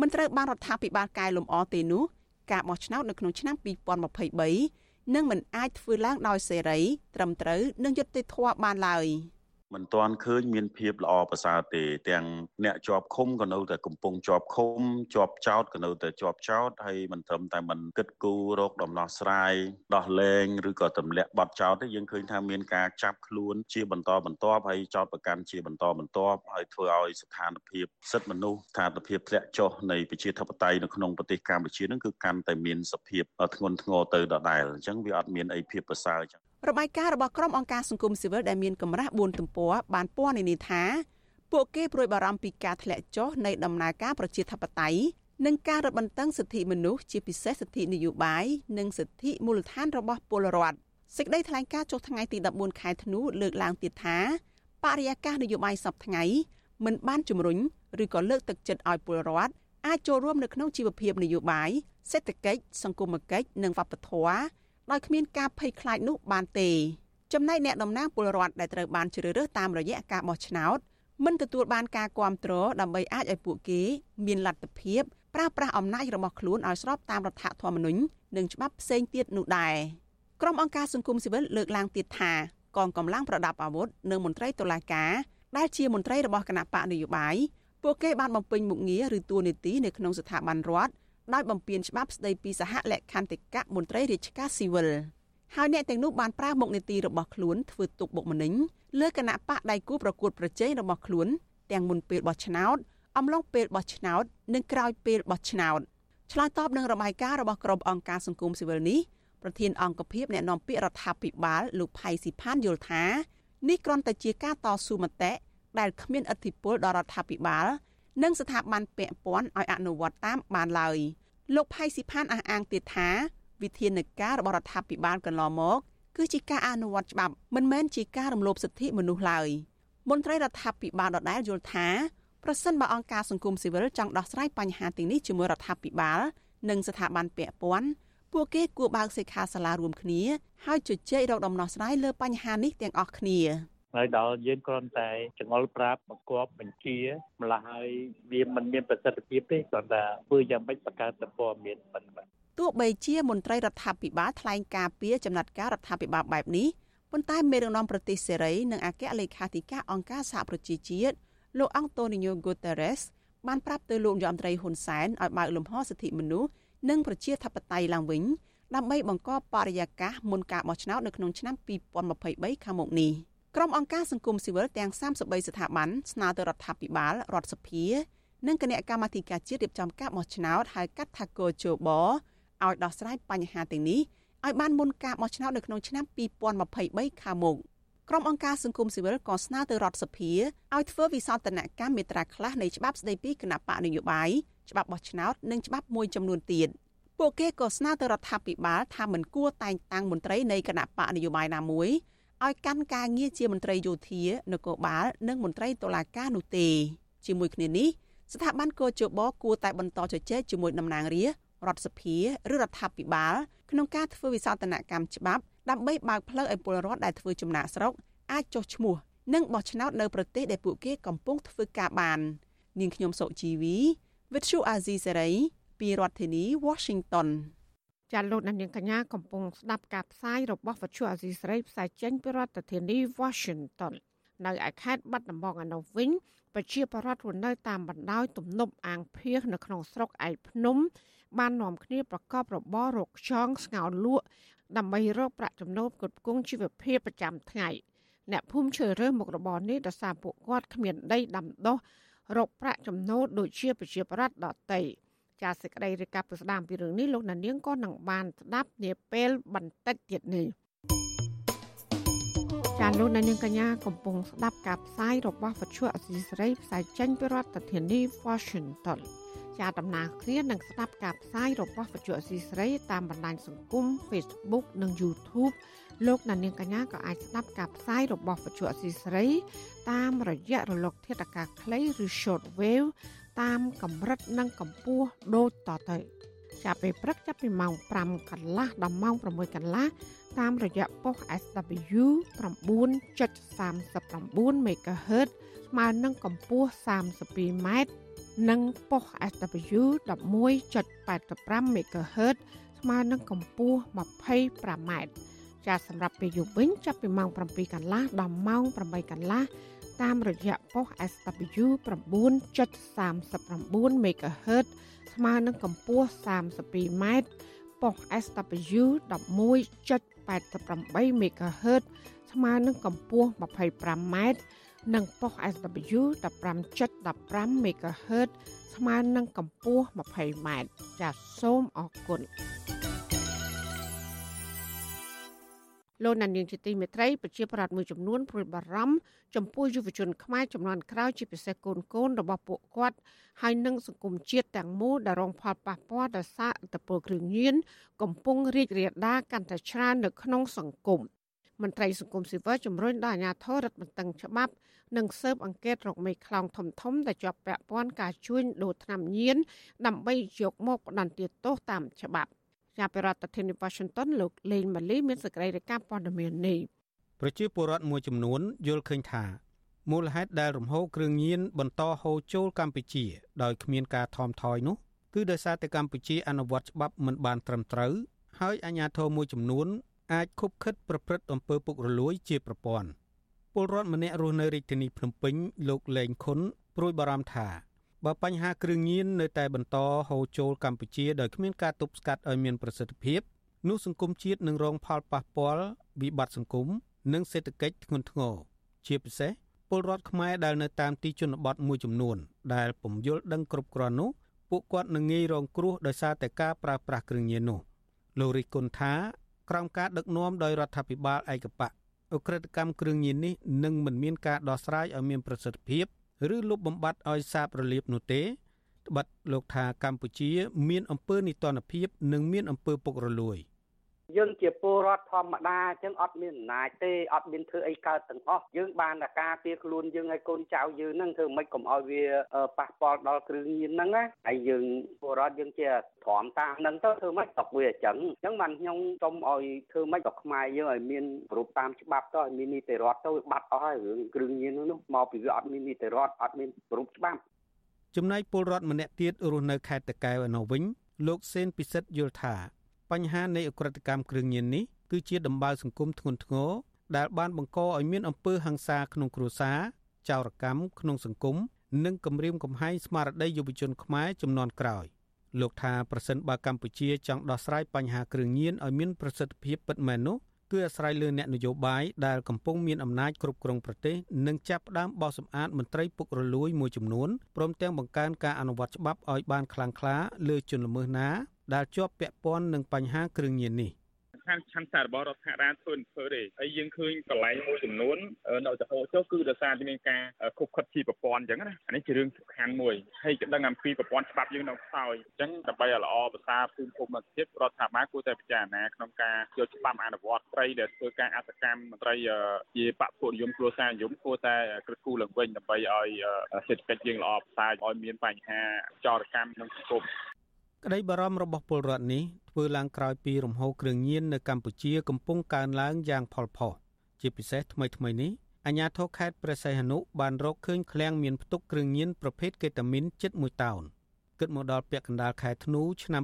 មិនត្រូវបានរដ្ឋាភិបាលកែលម្អទេនោះ ការបោះឆ្នោតនៅក្នុងឆ្នាំ2023នឹងមិនអាចធ្វើឡើងដោយសេរីត្រឹមត្រូវនិងយុត្តិធម៌បានឡើយ។ មិនទាន់ឃើញមានភាពល្អប្រសើរទេ ទាំងអ្នកជាប់ឃុំក៏នៅតែកំពុងជាប់ឃុំជាប់ចោតក៏នៅតែជាប់ចោតហើយមិនត្រឹមតែមិនគិតគូររកដំណោះស្រាយដោះលែងឬក៏ទម្លាក់បទចោតទេយើងឃើញថាមានការចាប់ខ្លួនជាបន្តបន្ទាប់ហើយចោតប្រកាន់ជាបន្តបន្ទាប់ហើយធ្វើឲ្យស្ថានភាពសិទ្ធិមនុស្សស្ថានភាពធ្លាក់ចុះនៃប្រជាធិបតេយ្យនៅក្នុងប្រទេសកម្ពុជានឹងគឺកាន់តែមានសភាពធ្ងន់ធ្ងរទៅដដែលអញ្ចឹងវាអត់មានអីភាពប្រសើរអញ្ចឹង របាយការណ៍របស់ក្រុមអង្គការសង្គមស៊ីវិលដែលមានកម្រាស់4ទំព័របានពណ៌នានាថាពួកគេព្រួយបារម្ភពីការធ្លាក់ចុះនៃដំណើរការប្រជាធិបតេយ្យនិងការរឹតបន្តឹងសិទ្ធិមនុស្សជាពិសេសសិទ្ធិនយោបាយនិងសិទ្ធិមូលដ្ឋានរបស់ពលរដ្ឋសេចក្តីថ្លែងការណ៍ចុះថ្ងៃទី14ខែធ្នូលើកឡើងទៀតថាបរិយាកាសនយោបាយសពថ្ងៃមិនបានជំរុញឬក៏លើកទឹកចិត្តឲ្យពលរដ្ឋអាចចូលរួមនៅក្នុងជីវភាពនយោបាយសេដ្ឋកិច្ចសង្គមគិច្ចនិងវប្បធម៌ ដោយគ្មានការភ័យខ្លាចនោះបានទេចំណែកអ្នកតំណាងពលរដ្ឋដែលត្រូវបានជ្រើសរើសតាមរយៈការបោះឆ្នោតមិនទទួលបានការគ្រប់គ្រងដើម្បីអាចឲ្យពួកគេមានលទ្ធភាពប្រើប្រាស់អំណាចរបស់ខ្លួនឲ្យស្របតាមរដ្ឋធម្មនុញ្ញនិងច្បាប់ផ្សេងទៀតនោះដែរក្រុមអង្គការសង្គមស៊ីវិលលើកឡើងទៀតថាកងកម្លាំងប្រដាប់អាវុធនិងមន្ត្រីតុលាការដែលជាមន្ត្រីរបស់គណៈបកនយោបាយពួកគេបានបំពេញមុខងារឬតួនាទីនៅក្នុងស្ថាប័នរដ្ឋ ដោយបំពានច្បាប់ស្តីពីសហលក្ខន្តិកៈមន្ត្រីរាជការស៊ីវិលហើយអ្នកទាំងនោះបានប្រើមុខនីតិរបស់ខ្លួនធ្វើទុកបុកម្នេញលើគណៈបកដៃគូប្រកួតប្រជែងរបស់ខ្លួនទាំងមុនពេលបោះឆ្នោតអំឡុងពេលបោះឆ្នោត និងក្រោយពេលបោះឆ្នោតឆ្លើយតបនឹងរបាយការណ៍របស់ក្រុមអង្គការសង្គមស៊ីវិលនេះប្រធានអង្គភិបអ្នកនាំពាក្យរដ្ឋាភិបាលលោកផៃស៊ីផានយល់ថានេះគ្រាន់តែជាការតស៊ូមតិដែលគ្មានឥទ្ធិពលដល់រដ្ឋាភិបាល និងស្ថាប័នពាក់ព័ន្ធឲ្យអនុវត្តតាមបានឡើយលោកផៃស៊ីផានអះអាងទៀតថាវិធានការរបស់រដ្ឋាភិបាលកន្លងមកគឺជាការអនុវត្តច្បាប់មិនមែនជាការរំលោភសិទ្ធិមនុស្សឡើយមន្ត្រីរដ្ឋាភិបាលដដែលយល់ថាប្រសិនបើអង្គការសង្គមស៊ីវិលចង់ដោះស្រាយបញ្ហាទាំងនេះជាមួយរដ្ឋាភិបាលនិងស្ថាប័នពាក់ព័ន្ធពួកគេគួរបើកសិក្ខាសាលារួមគ្នាហើយជជែករកដំណោះស្រាយលើបញ្ហានេះទាំងអស់គ្នា ហើយដល់យើងគ្រាន់តែចងល់ប្រាប់បង្គាប់បញ្ជាម្ល៉េះហើយវាមិនមានប្រសិទ្ធភាពទេគ្រាន់តែធ្វើយ៉ាងម៉េចបង្កើតតែព័ត៌មានប៉ុណ្ណឹងទោះបីជាមន្ត្រីរដ្ឋាភិបាលថ្លែងការពីចំណាត់ការរដ្ឋាភិបាលបែបនេះប៉ុន្តែមេដឹកនាំប្រទេសសេរីនិងអគ្គលេខាធិការអង្គការសហប្រជាជាតិលោកអង់តូនីញ៉ូហ្គូតេរ៉េសបានប្រាប់ទៅលោកយមត្រីហ៊ុនសែនឲ្យបើកលំហសិទ្ធិមនុស្សនិងប្រជាធិបតេយ្យឡើងវិញដើម្បីបង្កបរិយាកាសមុនការបោះឆ្នោតនៅក្នុងឆ្នាំ2023ខាងមុខនេះ។ ក្រុមអង្គការសង្គមស៊ីវិលទាំង33ស្ថាប័នស្នើទៅរដ្ឋាភិបាលរដ្ឋសភានិងគណៈកម្មាធិការជាតិរៀបចំការបោះឆ្នោតហៅកាត់ថាកោជបឲ្យដោះស្រាយបញ្ហាទាំងនេះឲ្យបានមុនការបោះឆ្នោតនៅក្នុងឆ្នាំ2023ខាងមុខក្រុមអង្គការសង្គមស៊ីវិលក៏ស្នើទៅរដ្ឋសភាឲ្យធ្វើវិសោធនកម្មមេត្រាខ្លះនៃច្បាប់ស្តីពីគណៈបកនយោបាយច្បាប់បោះឆ្នោតនិងច្បាប់មួយចំនួនទៀតពួកគេក៏ស្នើទៅរដ្ឋាភិបាលថាមិនគួរតែងតាំងមន្ត្រីនៃគណៈបកនយោបាយណាមួយ ឲ្យកាន់ការងារជាមន្ត្រីយោធានគរបាលនិងមន្ត្រីតុលាការនោះទេជាមួយគ្នានេះស្ថាប័នកោជបគួរតែបន្តជជែកជាមួយតំណាងរាស្ត្ររដ្ឋសភាឬរដ្ឋាភិបាលក្នុងការធ្វើវិសោធនកម្មច្បាប់ដើម្បីបើកផ្លូវឲ្យពលរដ្ឋដែលធ្វើចំណាក់ស្រុកអាចចុះឈ្មោះនិងបោះឆ្នោតនៅប្រទេសដែលពួកគេកំពុងធ្វើការបាននាងខ្ញុំសុជីវី Vithu Azisery ពីរដ្ឋធានី Washington ចាលោកនាងកញ្ញាកំពុងស្ដាប់ការផ្សាយរបស់វិទ្យុអាស៊ីសេរីផ្សាយចេញពីរដ្ឋធានី Washington នៅឯខេត្តបាត់ដំបងឯនោះវិញប្រជាពលរដ្ឋរស់នៅតាមបណ្ដោយទំនប់អាងភៀសនៅក្នុងស្រុកឯកភ្នំ បាននាំគ្នាប្រកបរបររកខ្យងស្ងោរលក់ដើម្បីរកប្រាក់ចំណូលផ្គត់ផ្គង់ជីវភាពប្រចាំថ្ងៃអ្នកភូមិជ្រើសរើសមុខរបរនេះដោយសារពួកគាត់គ្មានដីដាំដុះរកប្រាក់ចំណូលដូចជាប្រជាប្រដ្ឋដទៃ ចាសសេចក្តីរាយការណ៍ពីស្ដាមពីរឿងនេះលោកណានៀងក៏នឹងបានស្ដាប់នាពេលបន្តិចទៀតនេះចាលោកនាងកញ្ញាកំពុងស្ដាប់ការផ្សាយរបស់វិទ្យុអសីសេរីផ្សាយចេញពីរដ្ឋធានី Washington ជាដំណើរគ្នានឹងស្ដាប់ការផ្សាយរបស់វិទ្យុអសីសេរីតាមបណ្ដាញសង្គម Facebook និង YouTube លោកនាងកញ្ញាក៏អាចស្ដាប់ការផ្សាយរបស់វិទ្យុអសីសេរីតាមរយៈរលកធាតុអាកាសខ្លីឬ Short Wave តាមកម្រិតនិងកម្ពស់ដូចតទៅចាប់ពេលព្រឹកចាប់ពីម៉ោង5កន្លះដល់ម៉ោង6កន្លះតាមរយៈប៉ុស SW 9.39 MHz ស្មើនឹងកម្ពស់32ម៉ែត្រនិងប៉ុស SW 11.85 MHz ស្មើនឹងកម្ពស់25ម៉ែត្រចាសសម្រាប់ពេលយប់វិញចាប់ពីម៉ោង7កន្លះដល់ម៉ោង8កន្លះ តាមរយៈប៉ុស SW 9.39 MHz ស្មើនឹងកម្ពស់32ម៉ែត្រប៉ុស SW 11.88 MHz ស្មើនឹងកម្ពស់25ម៉ែត្រនិងប៉ុស SW 15.15 MHz ស្មើនឹងកម្ពស់20ម៉ែត្រចាសសូមអរគុណ លោកណានៀងជាទីមេត្រីប្រជាប្រដ្ឋមួយចំនួនព្រួយបារម្ភចំពោះយុវជនខ្មែរចំនួនក្រោយជាពិសេសកូនកូនរបស់ពួកគាត់ហើយនិងសង្គមជាតិទាំងមូលដែលរងផលប៉ះពាល់ដោយសារឥទ្ធិពលគ្រឿងញៀនកំពុងរីករាលដាលកាន់តែច្រើននៅក្នុងសង្គមមន្ត្រីសង្គមស៊ីវិលជំរុញដល់អាជ្ញាធររដ្ឋបន្តឹងច្បាប់និងស៊ើបអង្កេតរកមេខ្លោងធំធំដែលជាប់ពាក់ព័ន្ធការជួញដូរថ្នាំញៀនដើម្បីយកមកផ្ដន្ទាទោសតាមច្បាប់ ជាប្រធានាធិបតី Washington លោកលេងម៉ាលីមានសេចក្តីរាយការណ៍ព័ត៌មាននេះប្រជាពលរដ្ឋមួយចំនួនយល់ឃើញថាមូលហេតុដែលរំហូរគ្រឿងញៀនបន្តហូរចូលកម្ពុជា ដោយគ្មានការថមថយនោះគឺដោយសារតែកម្ពុជាអនុវត្តច្បាប់មិនបានត្រឹមត្រូវហើយអាជ្ញាធរមួយចំនួនអាចខុបខិតប្រព្រឹត្តអំពើពុករលួយជាប្រព័ន្ធពលរដ្ឋម្នាក់រស់នៅរាជធានីភ្នំពេញលោកលេងខុនព្រួយបារម្ភថា បើបញ្ហាគ្រឿងញៀននៅតែបន្តហូរចូលកម្ពុជាដោយគ្មានការទប់ស្កាត់ឲ្យមានប្រសិទ្ធភាពនោះសង្គមជាតិនឹងរងផលប៉ះពាល់វិបត្តិសង្គមនិងសេដ្ឋកិច្ចធ្ងន់ធ្ងរជាពិសេសពលរដ្ឋខ្មែរដែលនៅតាមទីជនបទមួយចំនួន ដែលពុំយល់ដឹងគ្រប់គ្រាន់នោះពួកគាត់នឹងងាយរងគ្រោះដោយសារតែការប្រើប្រាស់គ្រឿងញៀននោះលោករិះគន់ថាក្រោមការដឹកនាំដោយរដ្ឋាភិបាលឯកបកអ ுக ្រិតកម្មគ្រឿងញៀននេះនឹងមិនមានការដោះស្រាយឲ្យមានប្រសិទ្ធភាព ឬលុបបំបាត់ឲ្យសាបរលាបនោះទេត្បិតលោកថាកម្ពុជា មានអំពើនីតិរដ្ឋភាពនិងមានអំពើពុករលួយ។ យើងជាពលរដ្ឋធម្មតាអញ្ចឹងអត់មានអំណាចទេអត់មានធ្វើអីកើតទាំងអស់យើងបានតែការពារខ្លួនយើងឲ្យកូនចៅយើងហ្នឹងធ្វើម៉េចកុំឲ្យវាប៉ះពាល់ដល់គ្រឿងញៀនហ្នឹងណាហើយយើងពលរដ្ឋយើងជាទ្រាំតាមហ្នឹងទៅធ្វើម៉េចតកវាអញ្ចឹងអញ្ចឹងបានខ្ញុំសុំឲ្យធ្វើម៉េចក៏ខ្មែរយើងឲ្យមានគ្រប់តាមច្បាប់ទៅឲ្យមាននីតិរដ្ឋទៅបាត់អស់ហើយរឿងគ្រឿងញៀនហ្នឹងមកពីវាអត់មាននីតិរដ្ឋអត់មានគ្រប់ច្បាប់ចំណែកពលរដ្ឋម្នាក់ទៀតរស់នៅខេត្តតកែវឯនោះវិញលោកសេនពិសិដ្ឋយល់ថា បញ្ហានៃអក្រិតកម្មគ្រឿងញៀននេះគឺជាដំបៅសង្គមធ្ងន់ធ្ងរដែលបានបង្កឲ្យមានអំពើហិង្សាក្នុងគ្រួសារចោរកម្មក្នុងសង្គមនិងគំរាមកំហែងស្មារតីយុវជនខ្មែរចំនួនក្រោយលោកថាប្រសិនបើកម្ពុជាចង់ដោះស្រាយបញ្ហាគ្រឿងញៀនឲ្យមានប្រសិទ្ធភាពពិតមែននោះគឺអាស្រ័យលើអ្នកនយោបាយដែលកំពុងមានអំណាចគ្រប់គ្រងប្រទេសនិងចាប់ផ្ដើមបោះសម្អាតមន្ត្រីពុករលួយមួយចំនួនព្រមទាំងបង្កើនការអនុវត្តច្បាប់ឲ្យបានខ្លាំងក្លាលើជនល្មើសណា ដែលជាប់ពាក់ព័ន្ធនឹងបញ្ហាគ្រឿងញៀននេះឆានឆាន់សាររបស់រដ្ឋាភិបាលធ្វើធ្វើទេហើយយើងឃើញកន្លែងមួយចំនួននៅទៅហូរចុះគឺដោយសារតែមានការខុបខិតជាប្រព័ន្ធអញ្ចឹងណាអានេះជារឿងសំខាន់មួយហើយក៏ដឹងអំពីប្រព័ន្ធច្បាប់យើងនៅខ្សោយអញ្ចឹងដើម្បីឲ្យល្អប្រសើរភូមិភូមិជាតិរដ្ឋាភិបាលគួរតែពិចារណាក្នុងការយកច្បាប់អនុវត្តត្រីដែលធ្វើការអសកម្មមន្ត្រីជាបពពួកនិយមគ្រួសារនិយមគួរតែក្រឹតគូឡើងវិញដើម្បីឲ្យសេដ្ឋកិច្ចយើងល្អប្រសើរឲ្យមានបញ្ហាចោរកម្មក្នុងសង្គម ក្តីបារម្ភរបស់ពលរដ្ឋនេះធ្វើឡើងក្រោយពីរំហូរគ្រឿងញៀននៅកម្ពុជាកំពុងកើនឡើងយ៉ាងផលផុសជាពិសេសថ្មីថ្មីនេះអាជ្ញាធរខេត្តព្រះសីហនុបានរកឃើញឃ្លាំងមានផ្ទុកគ្រឿងញៀនប្រភេទកេតាមីនជិត1តោនគិតមកដល់ពាក់កណ្ដាលខែធ្នូឆ្នាំ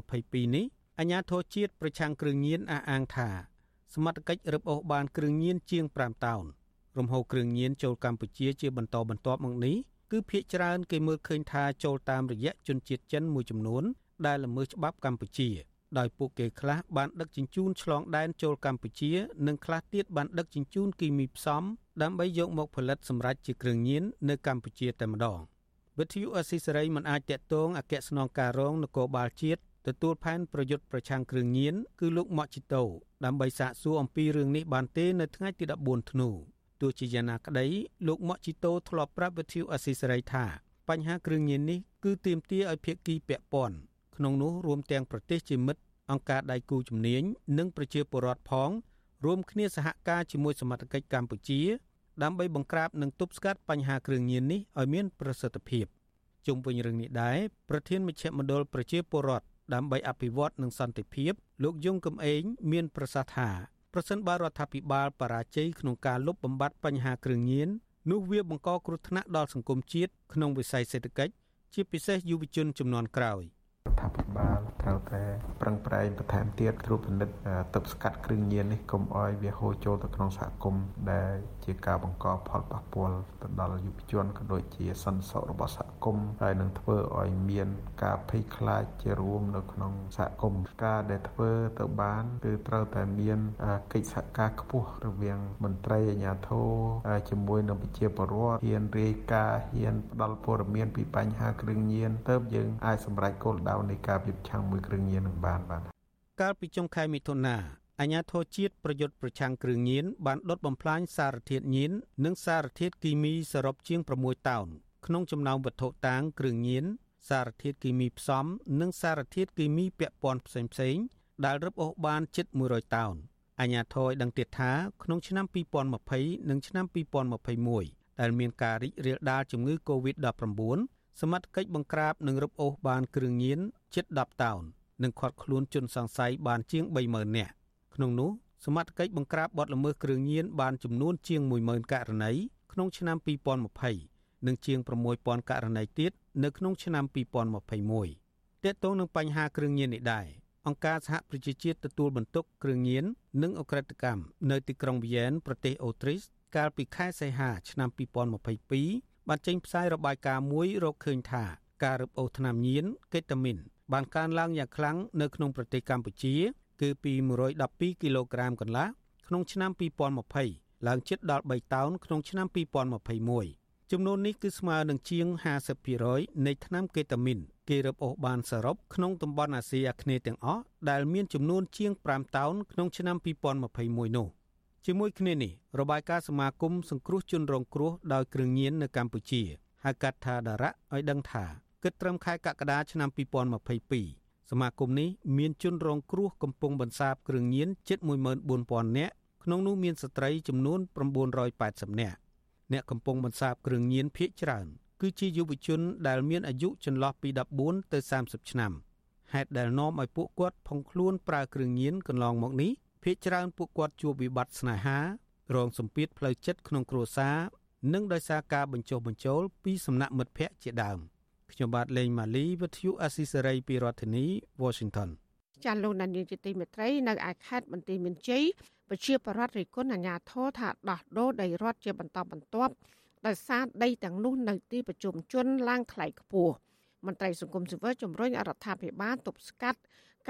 2022នេះអាជ្ញាធរជាតិប្រឆាំងគ្រឿងញៀនអះអាងថាសមត្ថកិច្ចរឹបអូសបានគ្រឿងញៀនជាង5តោនរំហូរគ្រឿងញៀនចូលកម្ពុជាជាបន្តបន្ទាប់មកនេះ គឺភ្នាក់ច្រើនគេមើលឃើញថាចូលតាមរយៈជនជាតិចិនមួយចំនួន ដែលល្មើសច្បាប់កម្ពុជា ដោយពួកគេខ្លះបានដឹកជញ្ជូនឆ្លងដែនចូលកម្ពុជា និងខ្លះទៀតបានដឹកជញ្ជូនគីមីផ្សំដើម្បីយកមកផលិតសម្រាប់ជាគ្រឿងញៀននៅកម្ពុជាតែម្ដងវិទ្យុអស៊ីសេរីមិនអាចតាក់ទងអគ្គស្នងការរងនគរបាលជាតិទទួលផែនប្រយុទ្ធប្រឆាំងគ្រឿងញៀនគឺលោកម៉ាក់ជីតូដើម្បីសាកសួរអំពីរឿងនេះបានទេនៅថ្ងៃទី14ធ្នូ ទោះជាយ៉ាងណាក្តីលោកម៉ាក់ជីតូធ្លាប់ប្រាប់វិទ្យុអស៊ីសេរីថាបញ្ហាគ្រឿងញៀននេះគឺទាមទារឲ្យភាគីពាក់ព័ន្ធក្នុងនោះរួមទាំងប្រទេសជាមិត្តអង្គការដៃគូជំនាញនិងប្រជាពលរដ្ឋផងរួមគ្នាសហការជាមួយសមត្ថកិច្ចកម្ពុជាដើម្បីបង្ក្រាបនិងទប់ស្កាត់បញ្ហាគ្រឿងញៀននេះឲ្យមានប្រសិទ្ធភាពជុំវិញរឿងនេះដែរប្រធានមជ្ឈមណ្ឌលប្រជាពលរដ្ឋដើម្បីអភិវឌ្ឍនិងសន្តិភាពលោកយងកំឯងមានប្រសាសន៍ថា ប្រសិនបើរដ្ឋាភិបាលបរាជ័យក្នុងការលុបបំបាត់បញ្ហាគ្រឿងញៀននោះវាបង្កគ្រោះថ្នាក់ដល់សង្គមជាតិក្នុងវិស័យសេដ្ឋកិច្ចជាពិសេសយុវជនចំនួនក្រោយ។ រដ្ឋាភិបាលត្រូវតែប្រឹងប្រែងបន្ថែមទៀតត្រួតពិនិត្យទប់ស្កាត់គ្រឿងញៀននេះកុំឲ្យវាហូរចូលទៅក្នុងសហគមន៍ដែលជាការបង្កផលប៉ះពាល់ទៅដល់យុវជនក៏ដូចជាសន្តិសុខរបស់សហគមន៍ហើយនឹងធ្វើឲ្យមានការភ័យខ្លាចជារួមនៅក្នុងសហគមន៍ការដែលធ្វើទៅបានគឺត្រូវតែមានកិច្ចសហការខ្ពស់រវាងមន្ត្រីអាជ្ញាធរជាមួយនឹងប្រជាពលរដ្ឋហ៊ានរាយការណ៍ហ៊ានផ្ដល់ព័ត៌មានពីបញ្ហាគ្រឿងញៀនទៅយើងអាចសម្រេចគោលដៅនៃការប្រយុទ្ធឆាំងមួយគ្រឿងញៀននឹងបានបាទកាលពីចុងខែមិថុនាអាញាធរជាតិប្រយុទ្ធប្រឆាំងគ្រឿងញៀនបានដុតបំផ្លាញសារធាតុញៀននិងសារធាតុគីមីសរុបជាង6តោនក្នុងចំណោមវត្ថុតាងគ្រឿងញៀនសារធាតុគីមីផ្សំនិងសារធាតុគីមីពាក់ព័ន្ធផ្សេងៗដែលរឹបអូសបានជិត100តោនអាញាធរឲ្យដឹងទៀតថាក្នុងឆ្នាំ2020និងឆ្នាំ2021ដែលមានការរីករាលដាលជំងឺ Covid-19 សមត្ថកិច្ចបង្ក្រាបនិងរឹបអូសបានគ្រឿងញៀនជិត10តោននិងឃាត់ខ្លួនជនសង្ស័យបានជាង30000នាក់ក្នុងនោះសមត្ថកិច្ចបង្ក្រាបបទល្មើសគ្រឿងញៀនបានចំនួនជាង10000ករណីក្នុងឆ្នាំ2020និងជាង6000ករណីទៀតនៅក្នុងឆ្នាំ2021ទាក់ទងនឹងបញ្ហាគ្រឿងញៀននេះដែរអង្គការសហប្រជាជាតិទទួលបន្ទុកគ្រឿងញៀននិងអក្រិតកម្មនៅទីក្រុងវីយ៉ែនប្រទេសអូទ្រីសកាលពីខែសីហាឆ្នាំ2022 បានចេញផ្សាយរបាយការណ៍មួយរកឃើញថាការរឹបអូសថ្នាំញៀនកេតាមីនបានកើនឡើងយ៉ាងខ្លាំងនៅក្នុងប្រទេសកម្ពុជា គឺពី112គីឡូក្រាមកន្លះក្នុងឆ្នាំ2020ឡើងជិតដល់3តោនក្នុងឆ្នាំ2021ចំនួននេះគឺស្មើនឹងជាង50%នៃថ្នាំកេតាមីនគេរឹបអូសបានសរុបក្នុងតំបន់អាស៊ីអាគ្នេយ៍ទាំងអស់ដែលមានចំនួនជាង5តោនក្នុងឆ្នាំ2021នោះ ជាមួយគ្នានេះរបាយការណ៍សមាគមសង្គ្រោះជនរងគ្រោះដោយគ្រឿងញៀននៅកម្ពុជាហៅកាត់ថាដារៈឲ្យដឹងថាគិតត្រឹមខែកក្កដាឆ្នាំ2022សមាគមនេះមានជនរងគ្រោះកំពុងបន្សាបគ្រឿងញៀនជិត14000នាក់ក្នុងនោះមានស្ត្រីចំនួន980នាក់អ្នកកំពុងបន្សាបគ្រឿងញៀនភ ieck ច្រើន គឺជាយុវជនដែលមានអាយុចន្លោះពី14ទៅ30ឆ្នាំហេតុដែលនាំឲ្យពួកគាត់ផុងខ្លួនប្រើគ្រឿងញៀនកន្លងមកនេះ ភ ieck ច្រើនពួកគាត់ជួបវិបត្តិស្នេហា រងសម្ពាធផ្លូវចិត្តក្នុងគ្រួសារនិងដោយសារការបញ្ចុះបញ្ចូលពីសំណាក់មិត្តភ័ក្តិជាដើមខ្ញុំបាទលេងម៉ាលីវិទ្យុអស៊ីសេរីពីរដ្ឋធានី Washington ចាលោកដានៀងជាទីមេត្រីនៅឯខេត្តបន្ទាយមានជ័យប្រជាប្រដ្ឋរិគុណអាញាធរថាដោះដូរដីរដ្ឋជាបន្តបន្ទាប់ដោយសារដីទាំងនោះនៅទីប្រជុំជនឡើងថ្លៃខ្ពស់មន្ត្រីសង្គមស៊ីវិលជំរុញរដ្ឋាភិបាលទប់ស្កាត់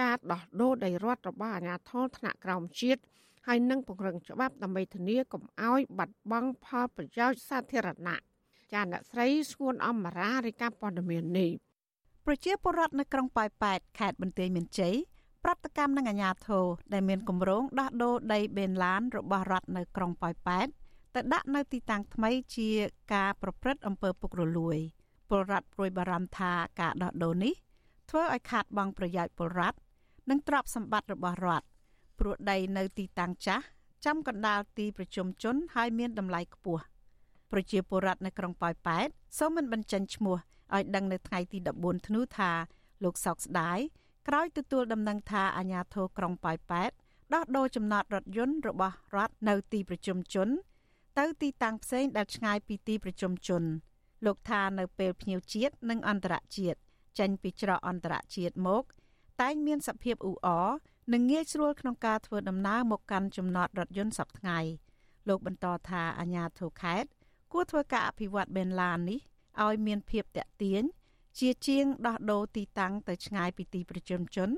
ការដោះដូរដីរដ្ឋរបស់អាជ្ញាធរថ្នាក់ក្រោមជាតិហើយនឹងពង្រឹងច្បាប់ដើម្បីធានាកុំឲ្យបាត់បង់ផលប្រយោជន៍សាធារណៈចាអ្នកស្រីស្ងួនអមរារាយការណ៍ព័ត៌មាននេះប្រជាពលរដ្ឋនៅក្រុងប៉ោយប៉ែតខេត្តបន្ទាយមានជ័យប្រតិកម្មនឹងអាជ្ញាធរដែលមានគម្រោងដោះដូរដីបេនឡានរបស់រដ្ឋនៅក្រុងប៉ោយប៉ែតទៅដាក់នៅទីតាំងថ្មីជាការប្រព្រឹត្តអំពើពុករលួយពលរដ្ឋព្រួយបារម្ភថាការដោះដូរនេះ ធ្វើឲ្យខាតបង់ប្រយោជន៍ពលរដ្ឋនិងទ្រព្យសម្បត្តិរបស់រដ្ឋព្រោះដីនៅទីតាំងចាស់ចំកណ្ដាលទីប្រជុំជនហើយមានតម្លៃខ្ពស់ប្រជាពលរដ្ឋនៅក្រុងប៉ោយប៉ែតសូមមិនបញ្ចេញឈ្មោះឲ្យដឹងនៅថ្ងៃទី14ធ្នូថាលោកសោកស្ដាយក្រោយទទួលដំណឹងថាអាជ្ញាធរក្រុងប៉ោយប៉ែតដោះដូរចំណតរថយន្តរបស់រដ្ឋនៅទីប្រជុំជន ទៅទីតាំងផ្សេងដែលឆ្ងាយពីទីប្រជុំជន លោកថានៅពេលភ្ញៀវជាតិនិងអន្តរជាតិ ចេញពីច្រកអន្តរជាតិមក តែងមានសភាពអ៊ូអរនិងងាយស្រួលក្នុងការធ្វើដំណើរមកកាន់ចំណតរថយន្តសប្តាហ៍លោកបន្តថាអាញាធរខេត្តគួរធ្វើការអភិវឌ្ឍបេនឡាននេះឲ្យមានភាពតាក់ទាញជាជាងដោះដូរទីតាំងទៅឆ្ងាយពីទីប្រជុំជន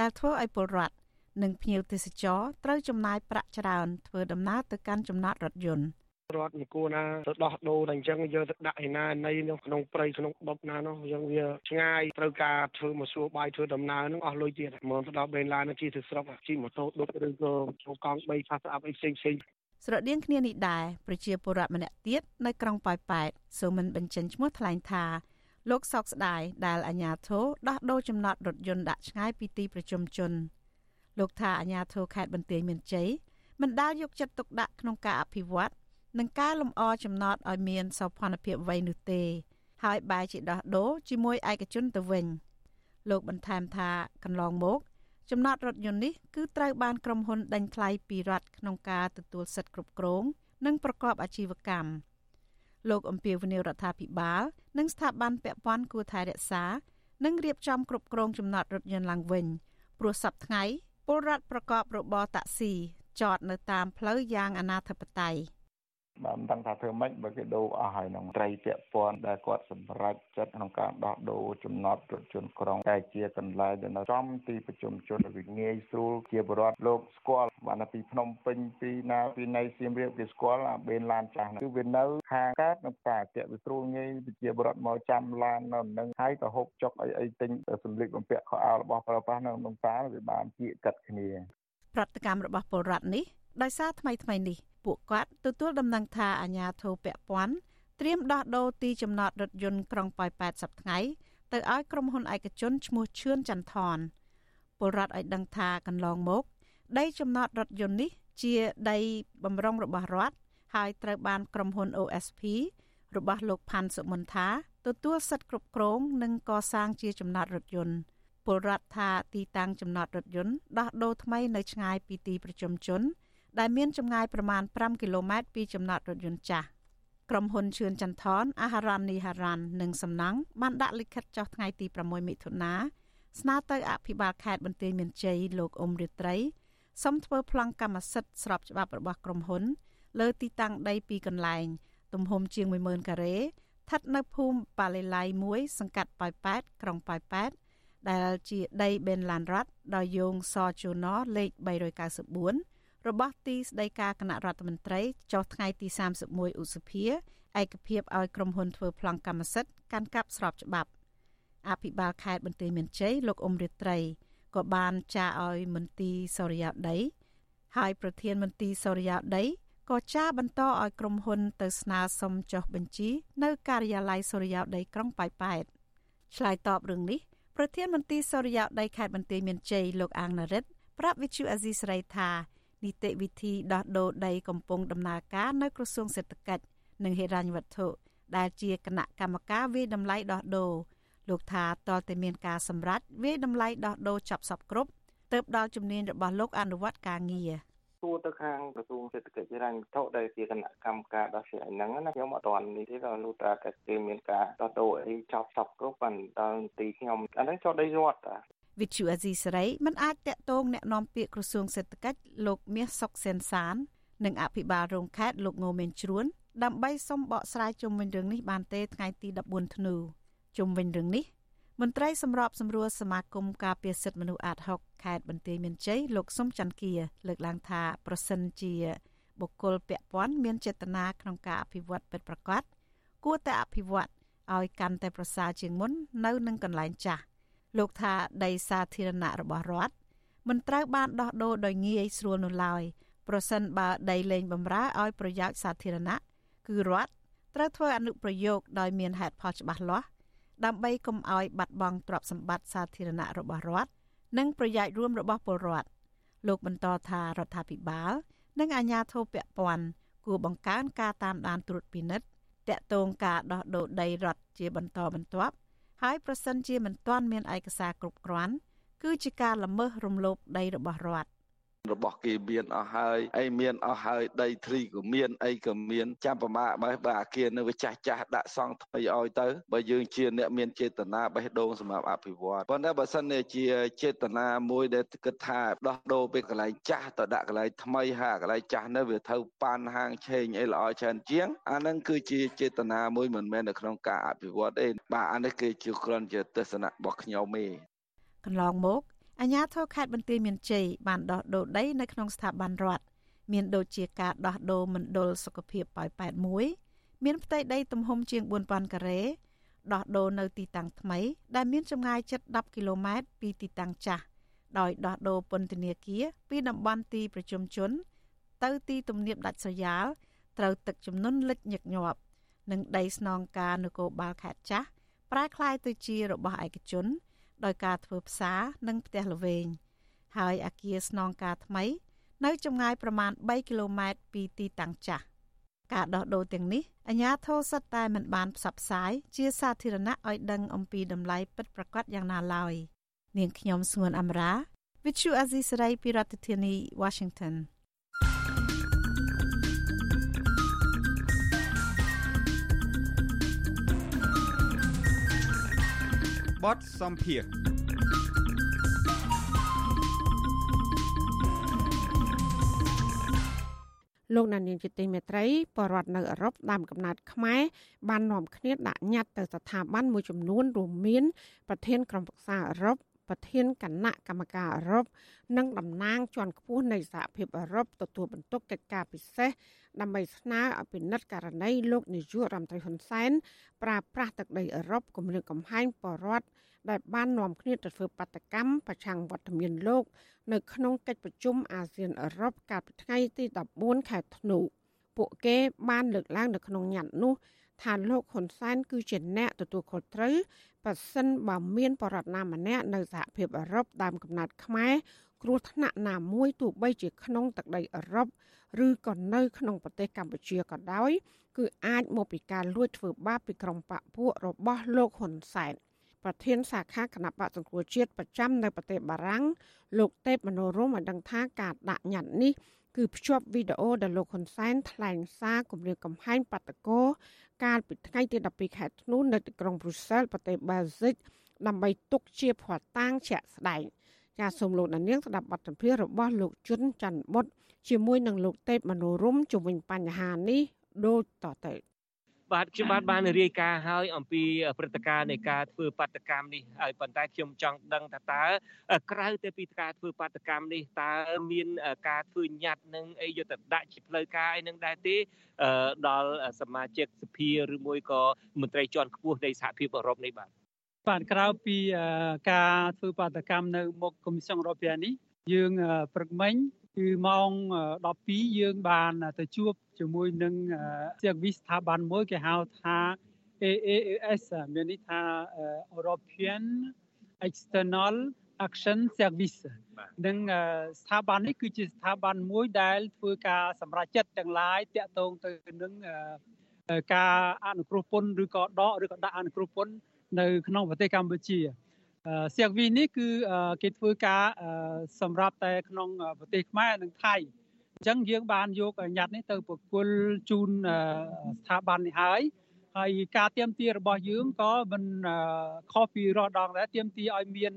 ដែលធ្វើឲ្យពលរដ្ឋនិងភ្ញៀវទេសចរត្រូវចំណាយប្រាក់ច្រើនធ្វើដំណើរទៅកាន់ចំណតរថយន្ត រដ្ឋមិនគួរណាទៅដោះដូរតែអញ្ចឹងយកទៅដាក់ឯណានៃនោះក្នុងព្រៃក្នុងបបណានោះយើងវាឆ្ងាយត្រូវការធ្វើមកសួរបាយធ្វើដំណើរនឹងអស់លុយទៀតមកទៅដល់បេឡានជិះទៅស្រុកជិះម៉ូតូដុបឬក៏ចូលកង់3ផាសស្អាប់អីផ្សេងផ្សេងស្រដៀងគ្នានេះដែរប្រជាពលរដ្ឋម្នាក់ទៀតនៅក្រុងប៉ោយប៉ែតសូមមិនបញ្ចេញឈ្មោះថ្លែងថាលោកសោកស្ដាយដែលអាញាធរដោះដូរចំណតរថយន្តដាក់ឆ្ងាយពីទីប្រជុំជនលោកថាអាញាធរខេត្តបន្ទាយមានជ័យមិនដាល់យកចិត្តទុកដាក់ក្នុងការអភិវឌ្ឍ និងការលម្អចំណតឲ្យមានសោភ័ណភាពអ្វីនោះទេ ហើយបែរជាដោះដូរជាមួយឯកជនទៅវិញ លោកបន្ថែមថាកន្លងមកចំណតរថយន្តនេះគឺត្រូវបានក្រុមហ៊ុនដេញថ្លៃពីរដ្ឋក្នុងការទទួលសិទ្ធិគ្រប់គ្រង និងប្រកបអាជីវកម្មលោកអំពីវនីរដ្ឋាភិបាល និងស្ថាប័នពាក់ព័ន្ធគួរថែរក្សា និងរៀបចំគ្រប់គ្រងចំណតរថយន្តឡើងវិញព្រោះសប្តាហ៍ថ្ងៃពលរដ្ឋប្រកបរបរតាក់ស៊ីចតនៅតាមផ្លូវយ៉ាងអនាធិបតេយ្យ បាទមិនដឹងថាធ្វើម៉េចបើគេដូរអស់ហើយនឹងត្រីពាក់ព័ន្ធដែលគាត់សម្រេចចិត្តក្នុងការដោះដូរចំណត់រថយន្តក្រុងតែជាកន្លែងដែលនៅចំទីប្រជុំជនវាងាយស្រួលជាបរដ្ឋលោកស្គាល់បានពីភ្នំពេញពីណាពីនៃសៀមរាបគេស្គាល់អាបេនឡានចាស់គឺវានៅខាងកើតនៅតាជាវាស្រួលងាយជាបរដ្ឋមកចាំឡាននៅនឹងហើយក៏ហូបចុកអីអីទិញសម្លៀកបំពាក់ខោអាវរបស់ប្រើប្រាស់នៅក្នុងតាវាបានជាកាត់គ្នាប្រតិកម្មរបស់ពលរដ្ឋនេះ ដោយសារថ្មីថ្មីនេះពួកគាត់ទទួលដំណឹងថាអាញាធរពពាន់ត្រៀមដោះដូរទីចំណតរថយន្តក្រុងប៉ោយប៉ែតសប្តាហ៍ទៅឲ្យក្រុមហ៊ុនឯកជនឈ្មោះឈឿនចន្ទថនពលរដ្ឋឲ្យដឹងថាកន្លងមក ដីចំណតរថយន្តនេះជាដីបំរុងរបស់រដ្ឋហើយត្រូវបានក្រុមហ៊ុន OSP របស់លោកផាន់សុមន្តាទទួលសិទ្ធិគ្រប់គ្រង និងកសាងជាចំណតរថយន្តពលរដ្ឋថាទីតាំងចំណតរថយន្តដោះដូរថ្មីនៅឆ្ងាយពីទីប្រជុំជន ដែលមានចម្ងាយប្រមាណ5គីឡូម៉ែត្រពីចំណតរថយន្តចាស់ក្រុមហ៊ុនឈឿនចន្ទថនអាហារ៉ាននីហារ៉ាននិងសំណង់បានដាក់លិខិតចុះថ្ងៃទី6មិថុនាស្នើទៅអភិបាលខេត្តបន្ទាយមានជ័យលោកអ៊ុំរិត្រី សុំធ្វើប្លង់កម្មសិទ្ធិស្របច្បាប់របស់ក្រុមហ៊ុន លើទីតាំងដីពីរកន្លែង ទំហំជាង10000ការ៉េស្ថិតនៅភូមិប៉ាឡេឡៃ1សង្កាត់ប៉ោយប៉ែតក្រុងប៉ោយប៉ែតដែលជាដីបេនឡានរ៉ាត់ដោយយោងសជូណលេខ394 របស់ទីស្តីការគណៈរដ្ឋមន្ត្រីចុះថ្ងៃទី31ឧសភាឯកភាពឲ្យក្រុមហ៊ុនធ្វើប្លង់កម្មសិទ្ធិកាន់កាប់ស្របច្បាប់អភិបាលខេត្តបន្ទាយមានជ័យលោកអ៊ុំរិត្រីក៏បានចារឲ្យមន្ទីរសរិយោដីហើយប្រធានមន្ទីរសរិយោដីក៏ចារបន្តឲ្យក្រុមហ៊ុនទៅស្នើសុំចុះបញ្ជីនៅការិយាល័យសរិយោដីក្រុងប៉ោយប៉ែតឆ្លើយតបរឿងនេះប្រធានមន្ទីរសរិយោដីខេត្តបន្ទាយមានជ័យលោកអាងណារិតប្រាប់វិទ្យុអាស៊ីសេរីថា នីតិវិធីដោះដូរដីកំពុងដំណើរការនៅក្រសួងសេដ្ឋកិច្ចនិងហិរញ្ញវត្ថុដែលជាគណៈកម្មការវិតម្លៃដោះដូរលោកថាតើតែមានការសម្រេចវិតម្លៃដោះដូរចប់សពគ្រប់ទើបដល់ជំនាញរបស់លោកអនុវត្តការងារួរទៅខាងក្រសួងសេដ្ឋកិច្ចហិរញ្ញវត្ថុដែលជាគណៈកម្មការដោះស្រាយហ្នឹងណាខ្ញុំអត់ទាន់នេះទេដល់លុះត្រាតែគេមានការដោះដូរអីចប់សពគ្រប់បានដល់ទីខ្ញុំអាហ្នឹងចុះដីរដ្ឋតា វិទ្យុអាស៊ីសេរីមិនអាចតាក់ទងអ្នកនាំពាក្យក្រសួងសេដ្ឋកិច្ចលោកមាសសុកសែនសាន និងអភិបាលរងខេត្តលោកងូមេនជ្រួនដើម្បីសុំបកស្រាយជុំវិញរឿងនេះបានទេថ្ងៃទី14ធ្នូជុំវិញរឿងនេះមន្ត្រីសម្របសម្រួលសមាគមការពារសិទ្ធិមនុស្សអាត6ខេត្តបន្ទាយមានជ័យលោកសុំច័ន្ទគាលើកឡើងថាប្រសិនជាបុគ្គលពាក់ព័ន្ធមានចេតនាក្នុងការអភិវឌ្ឍពិតប្រាកដគួរតែអភិវឌ្ឍឲ្យកាន់តែប្រសើរជាងមុននៅនឹងកន្លែងចាស់ លោកថាដីសាធារណៈរបស់រដ្ឋមិនត្រូវបានដោះដូរដោយងាយស្រួលនោះឡើយប្រសិនបើដីលែងបំរើឲ្យប្រយោជន៍សាធារណៈគឺរដ្ឋត្រូវធ្វើអនុប្រយោគដោយមានហេតុផលច្បាស់លាស់ដើម្បីកុំឲ្យបាត់បង់ទ្រព្យសម្បត្តិសាធារណៈរបស់រដ្ឋនិងប្រយោជន៍រួមរបស់ពលរដ្ឋលោកបន្តថារដ្ឋាភិបាល និងអាជ្ញាធរពាក់ព័ន្ធគួរបង្កើនការតាមដានត្រួតពិនិត្យតាក់ទងការដោះដូរដីរដ្ឋជាបន្តបន្ទាប់ ហើយប្រសិនជាមិនទាន់មានឯកសារគ្រប់គ្រាន់គឺជាការល្មើសរំលោភដីរបស់រដ្ឋ របស់គេមានអស់ហើយអីមានអស់ហើយដីធ្លីក៏មានអីក៏មានចាំប្រមាបើបើអាគារនៅវាចាស់ចាស់ដាក់សង់ថ្មីឲ្យទៅបើយើងជាអ្នកមានចេតនាបេះដូងសម្រាប់អភិវឌ្ឍប៉ុន្តែបើសិនជាចេតនាមួយដែលគិតថាដោះដូរពីកន្លែងចាស់ទៅដាក់កន្លែងថ្មីហើយកន្លែងចាស់នៅវាទៅប៉ាន់ហាងឆេងអីល្អច្រើនជាងអានឹងគឺជាចេតនាមួយមិនមែននៅក្នុងការអភិវឌ្ឍទេបាទអានេះគឺជាគ្រាន់ជាទស្សនៈរបស់ខ្ញុំទេកន្លងមក អាជ្ញាធរខេត្តបន្ទាយមានជ័យបានដោះដូរដីនៅក្នុងស្ថាប័នរដ្ឋមានដូចជាការដោះដូរមណ្ឌលសុខភាពប៉ោយប៉ែតមួយមានផ្ទៃដីទំហំជាង4000ការ៉េដោះដូរនៅទីតាំងថ្មី ដែលមានចម្ងាយជិត10គីឡូម៉ែត្រពីទីតាំងចាស់ដោយដោះដូរពន្ធនាគារពីតំបន់ទីប្រជុំជន ទៅទីទំនាបដាច់ស្រយាលត្រូវទឹកចំនួនលិចញឹកញាប់និងដីស្នងការនគរបាលខេត្តចាស់ប្រែក្លាយទៅជារបស់ឯកជន ដោយការធ្វើផ្សារនិងផ្ទះល្វែងហើយអាគារស្នងការថ្មី នៅចម្ងាយប្រមាណ3គីឡូម៉ែត្រពីទីតាំងចាស់ការដោះដូរទាំងនេះអាជ្ញាធរសិតតែមិនបានផ្សព្វផ្សាយជាសាធារណៈឲ្យដឹងអំពីតម្លៃពិតប្រាកដយ៉ាងណាឡើយនាងខ្ញុំស្ងួនអមរា Vithu Azisaray ពីរដ្ឋធានី Washington បទសំភារលោកណានៀងជាទីមេត្រីបរដ្ឋនៅអឺរ៉ុបដើមកំណើតខ្មែរបាននាំគ្នាដាក់ញត្តិទៅស្ថាប័នមួយចំនួនរួមមាន ប្រធានក្រុមប្រឹក្សាអឺរ៉ុបប្រធានគណៈកម្មការអឺរ៉ុបនិងតំណាងជាន់ខ្ពស់នៃសហភាពអឺរ៉ុបទទួលបន្ទុកកិច្ចការពិសេស ដើម្បីស្នើឲ្យពិនិត្យករណីលោកនាយករដ្ឋមន្ត្រីហ៊ុនសែនប្រើប្រាស់ទឹកដីអឺរ៉ុបគម្រាមកំហែងបរដ្ឋដែលបាននាំគ្នាទៅធ្វើបាតកម្មប្រឆាំងវត្តមានលោក នៅក្នុងកិច្ចប្រជុំអាស៊ានអឺរ៉ុបកាលពីថ្ងៃទី14ខែធ្នូពួកគេបានលើកឡើងនៅក្នុងញត្តិនោះថាលោកហ៊ុនសែនគឺជាអ្នកទទួលខុសត្រូវប៉ះសិនបើមានបរិបទណាម្នាក់នៅសហភាពអឺរ៉ុបដើមកំណត់ខ្មែរ គ្រោះថ្នាក់ណាមួយទោះបីជាក្នុងទឹកដីអឺរ៉ុបឬក៏នៅក្នុងប្រទេសកម្ពុជាក៏ដោយ គឺអាចមកពីការលួចធ្វើបាបពីក្រុមបកពួករបស់លោកហ៊ុនសែនប្រធានសាខាគណៈបកសង្គ្រោះជាតិប្រចាំនៅប្រទេសបារាំងលោកទេពមនោរមបានដឹងថាការដាក់ញត្តិនេះគឺភ្ជាប់វីដេអូដែលលោកហ៊ុនសែនថ្លែងសារគម្រាមកំហែងបាតកោកាលពីថ្ងៃទី12ខែធ្នូនៅទីក្រុងប្រ៊ុយសែលប្រទេសបែលហ្សិកដើម្បីទុកជាភ័ស្តុតាងជាក់ស្ដែង ចាសសូមលោកនាងស្ដាប់បទសម្ភាសន៍របស់លោកជុនច័ន្ទបុតជាមួយនឹងលោកទេពមនោរមជុំវិញបញ្ហានេះដូចតទៅបាទខ្ញុំបាទបានរាយការណ៍ហើយអំពីព្រឹត្តិការណ៍នៃការធ្វើបាតកម្មនេះហើយប៉ុន្តែខ្ញុំចង់ដឹងថាតើក្រៅទៅពីការធ្វើបាតកម្មនេះតើមានការធ្វើញត្តិនឹងអីយកទៅដាក់ជាផ្លូវការអីនឹងដែរទេដល់សមាជិកសភាឬមួយក៏មន្ត្រីជាន់ខ្ពស់នៃសហភាពអឺរ៉ុបនេះបាទ បាទក្រៅពីការធ្វើបាតកម្មនៅមុខកុម្មុយនីអឺរ៉ុបនេះយើងព្រឹកមិញគឺម៉ោង12យើងបានទៅជួបជាមួយនឹងជាវិស្ថាប័នមួយគេហៅថា AAS មានន័យថា European External Action Service និងស្ថាប័ននេះគឺជាស្ថាប័នមួយដែលធ្វើការសម្រេចចិត្តទាំងឡាយតាក់ទងទៅនឹងការអនុគ្រោះពន្ធឬក៏ដកឬក៏ដាក់អនុគ្រោះពន្ធ នៅក្នុងប្រទេសកម្ពុជាសៀកវីនេះគឺគេធ្វើការសម្រាប់តែក្នុងប្រទេសខ្មែរនិងថៃអញ្ចឹងយើងបានយកញត្តិនេះទៅប្រគល់ជូនស្ថាប័ននេះហើយហើយការទៀមទារបស់យើងក៏មិនខុសពីរដងដែរទៀមទាឲ្យមាន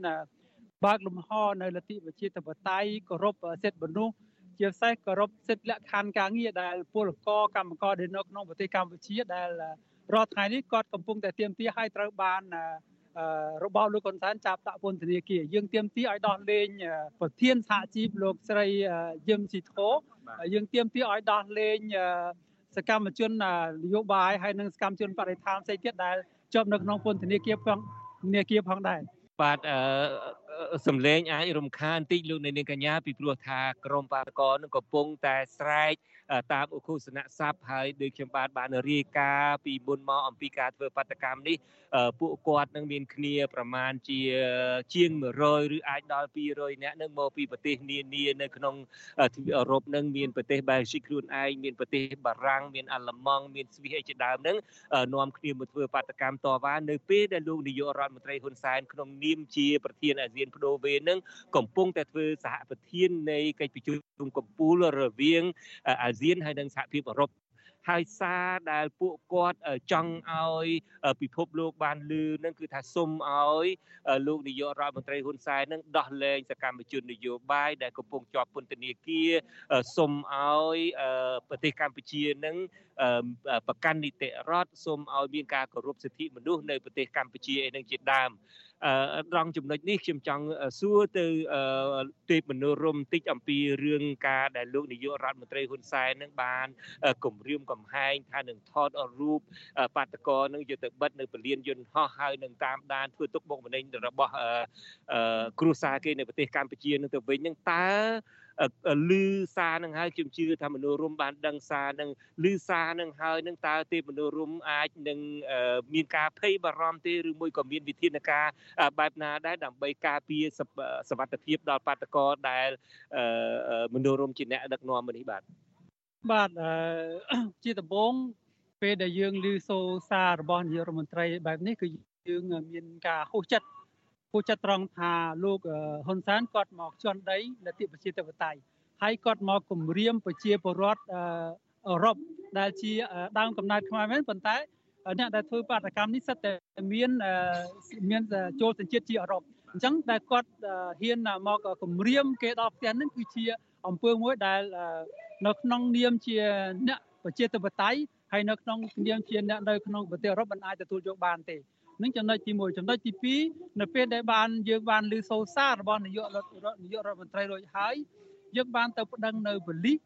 បើកលំហនៅលទ្ធិប្រជាធិបតេយ្យគោរពសិទ្ធិមនុស្សជាពិសេសគោរពសិទ្ធិលក្ខខណ្ឌការងារដែលពលករកម្មករដែលនៅក្នុងប្រទេសកម្ពុជាដែល រាល់ថ្ងៃនេះគាត់កំពុងតែទៀមទាឲ្យត្រូវបានរបស់លោកហ៊ុនសែនចាប់ដាក់ពន្ធនាគារយើងទាមទារឲ្យដោះលែងប្រធានសហជីពលោកស្រីយឹមស៊ីធោយើងទាមទារឲ្យដោះលែងសកម្មជននយោបាយហើយនិងសកម្មជនបរិស្ថានផ្សេងទៀតដែលជាប់នៅក្នុងពន្ធនាគារផងនាគារផងដែរបាទអឺ សំឡេងអាចរំខានបន្តិចលោកនាងកញ្ញាពីព្រោះថាក្រមបាតកោនឹងកំពុងតែស្រែកតាមឧគ្គសនៈស័ព្ទហើយដូចខ្ញុំបាទបានរាយការណ៍ពីមុនមកអំពីការធ្វើបាតកម្មនេះពួកគាត់នឹងមានគ្នាប្រមាណជាជាង100ឬអាចដល់200នាក់នឹងមកពីប្រទេសនានានៅក្នុងទ្វីបអឺរ៉ុបនឹងមានប្រទេសបែលហ្សិកខ្លួនឯងមានប្រទេសបារាំងមានអាល្លឺម៉ង់មានស្វីសអីជាដើមនឹងនាំគ្នាមកធ្វើបាតកម្មតវ៉ានៅពេលដែលលោកនាយករដ្ឋមន្ត្រីហ៊ុនសែនក្នុងនាមជាប្រធានអាស៊ានបដូវេនឹងកំពុងតែធ្វើសហប្រធាននៃកិច្ចប្រជុំកំពូលរវាងអាស៊ានហើយនិងសហភាពអឺរ៉ុបហើយសារដែលពួកគាត់ចង់ឲ្យពិភពលោកបានលឺនឹងគឺថាសុំឲ្យលោកនាយករដ្ឋមន្ត្រីហ៊ុនសែននឹងដោះលែងសកម្មជននយោបាយដែលកំពុងជាប់ពន្ធនាគារសុំឲ្យប្រទេសកម្ពុជានឹងប្រកាន់នីតិរដ្ឋសុំឲ្យមានការគោរពសិទ្ធិមនុស្សនៅប្រទេសកម្ពុជាឯនឹងជាដើម ត្រង់ចំណុចនេះខ្ញុំចង់សួរទៅទេពមនោរមបន្តិចអំពីរឿងការដែលលោកនាយករដ្ឋមន្ត្រីហ៊ុនសែននឹងបានគម្រាមកំហែងថានឹងថតរូបបាតកោនឹងយកទៅបិទនៅពលានយន្តហោះហើយនឹងតាមដានធ្វើទុកបុកម្នេញរបស់គ្រួសារគេនៅប្រទេសកម្ពុជានឹងទៅវិញនឹងតើ លឺសារនឹងហើយខ្ញុំជឿថាមនុស្សរុំបានដឹងសារនឹងលឺសារនឹងហើយនឹងតើទេមនុស្សរុំអាចនឹងមានការភ័យបារម្ភទេឬមួយក៏មានវិធានការបែបណាដែរដើម្បីការពារសវត្ថភាពដល់បាតកោដែលមនុស្សរុំជាអ្នកដឹកនាំនេះបាទបាទជាដំបូងពេលដែលយើងឮសូសាររបស់នាយករដ្ឋមន្ត្រីបែបនេះគឺយើងមានការហួសចិត្ត គួរចាត់ត្រង់ថាលោកហ៊ុនសែនគាត់មកជន់ដីលទ្ធិប្រជាធិបតេយ្យហើយគាត់មកគម្រាមប្រជាពលរដ្ឋអឺរ៉ុបដែលជាដើមកំណើតខ្មែរមែនប៉ុន្តែអ្នកដែលធ្វើបាតកម្មនេះសិតតែមានមានចូលសញ្ជាតិជាអឺរ៉ុបអញ្ចឹងដែលគាត់ហ៊ានមកគម្រាមគេដល់ផ្ទះនឹងគឺជាអង្គើមួយដែលនៅក្នុងនាមជាអ្នកប្រជាធិបតេយ្យហើយនៅក្នុងនាមជាអ្នកនៅក្នុងប្រទេសអឺរ៉ុបមិនអាចទទួលយកបានទេ នឹងចំណុចទី1ចំណុចទី2នៅពេលដែលបានយើងបានលើសូសាររបស់នាយកនាយករដ្ឋមន្ត្រីរួចហើយយើងបានទៅប្តឹងនៅប៉ូលីស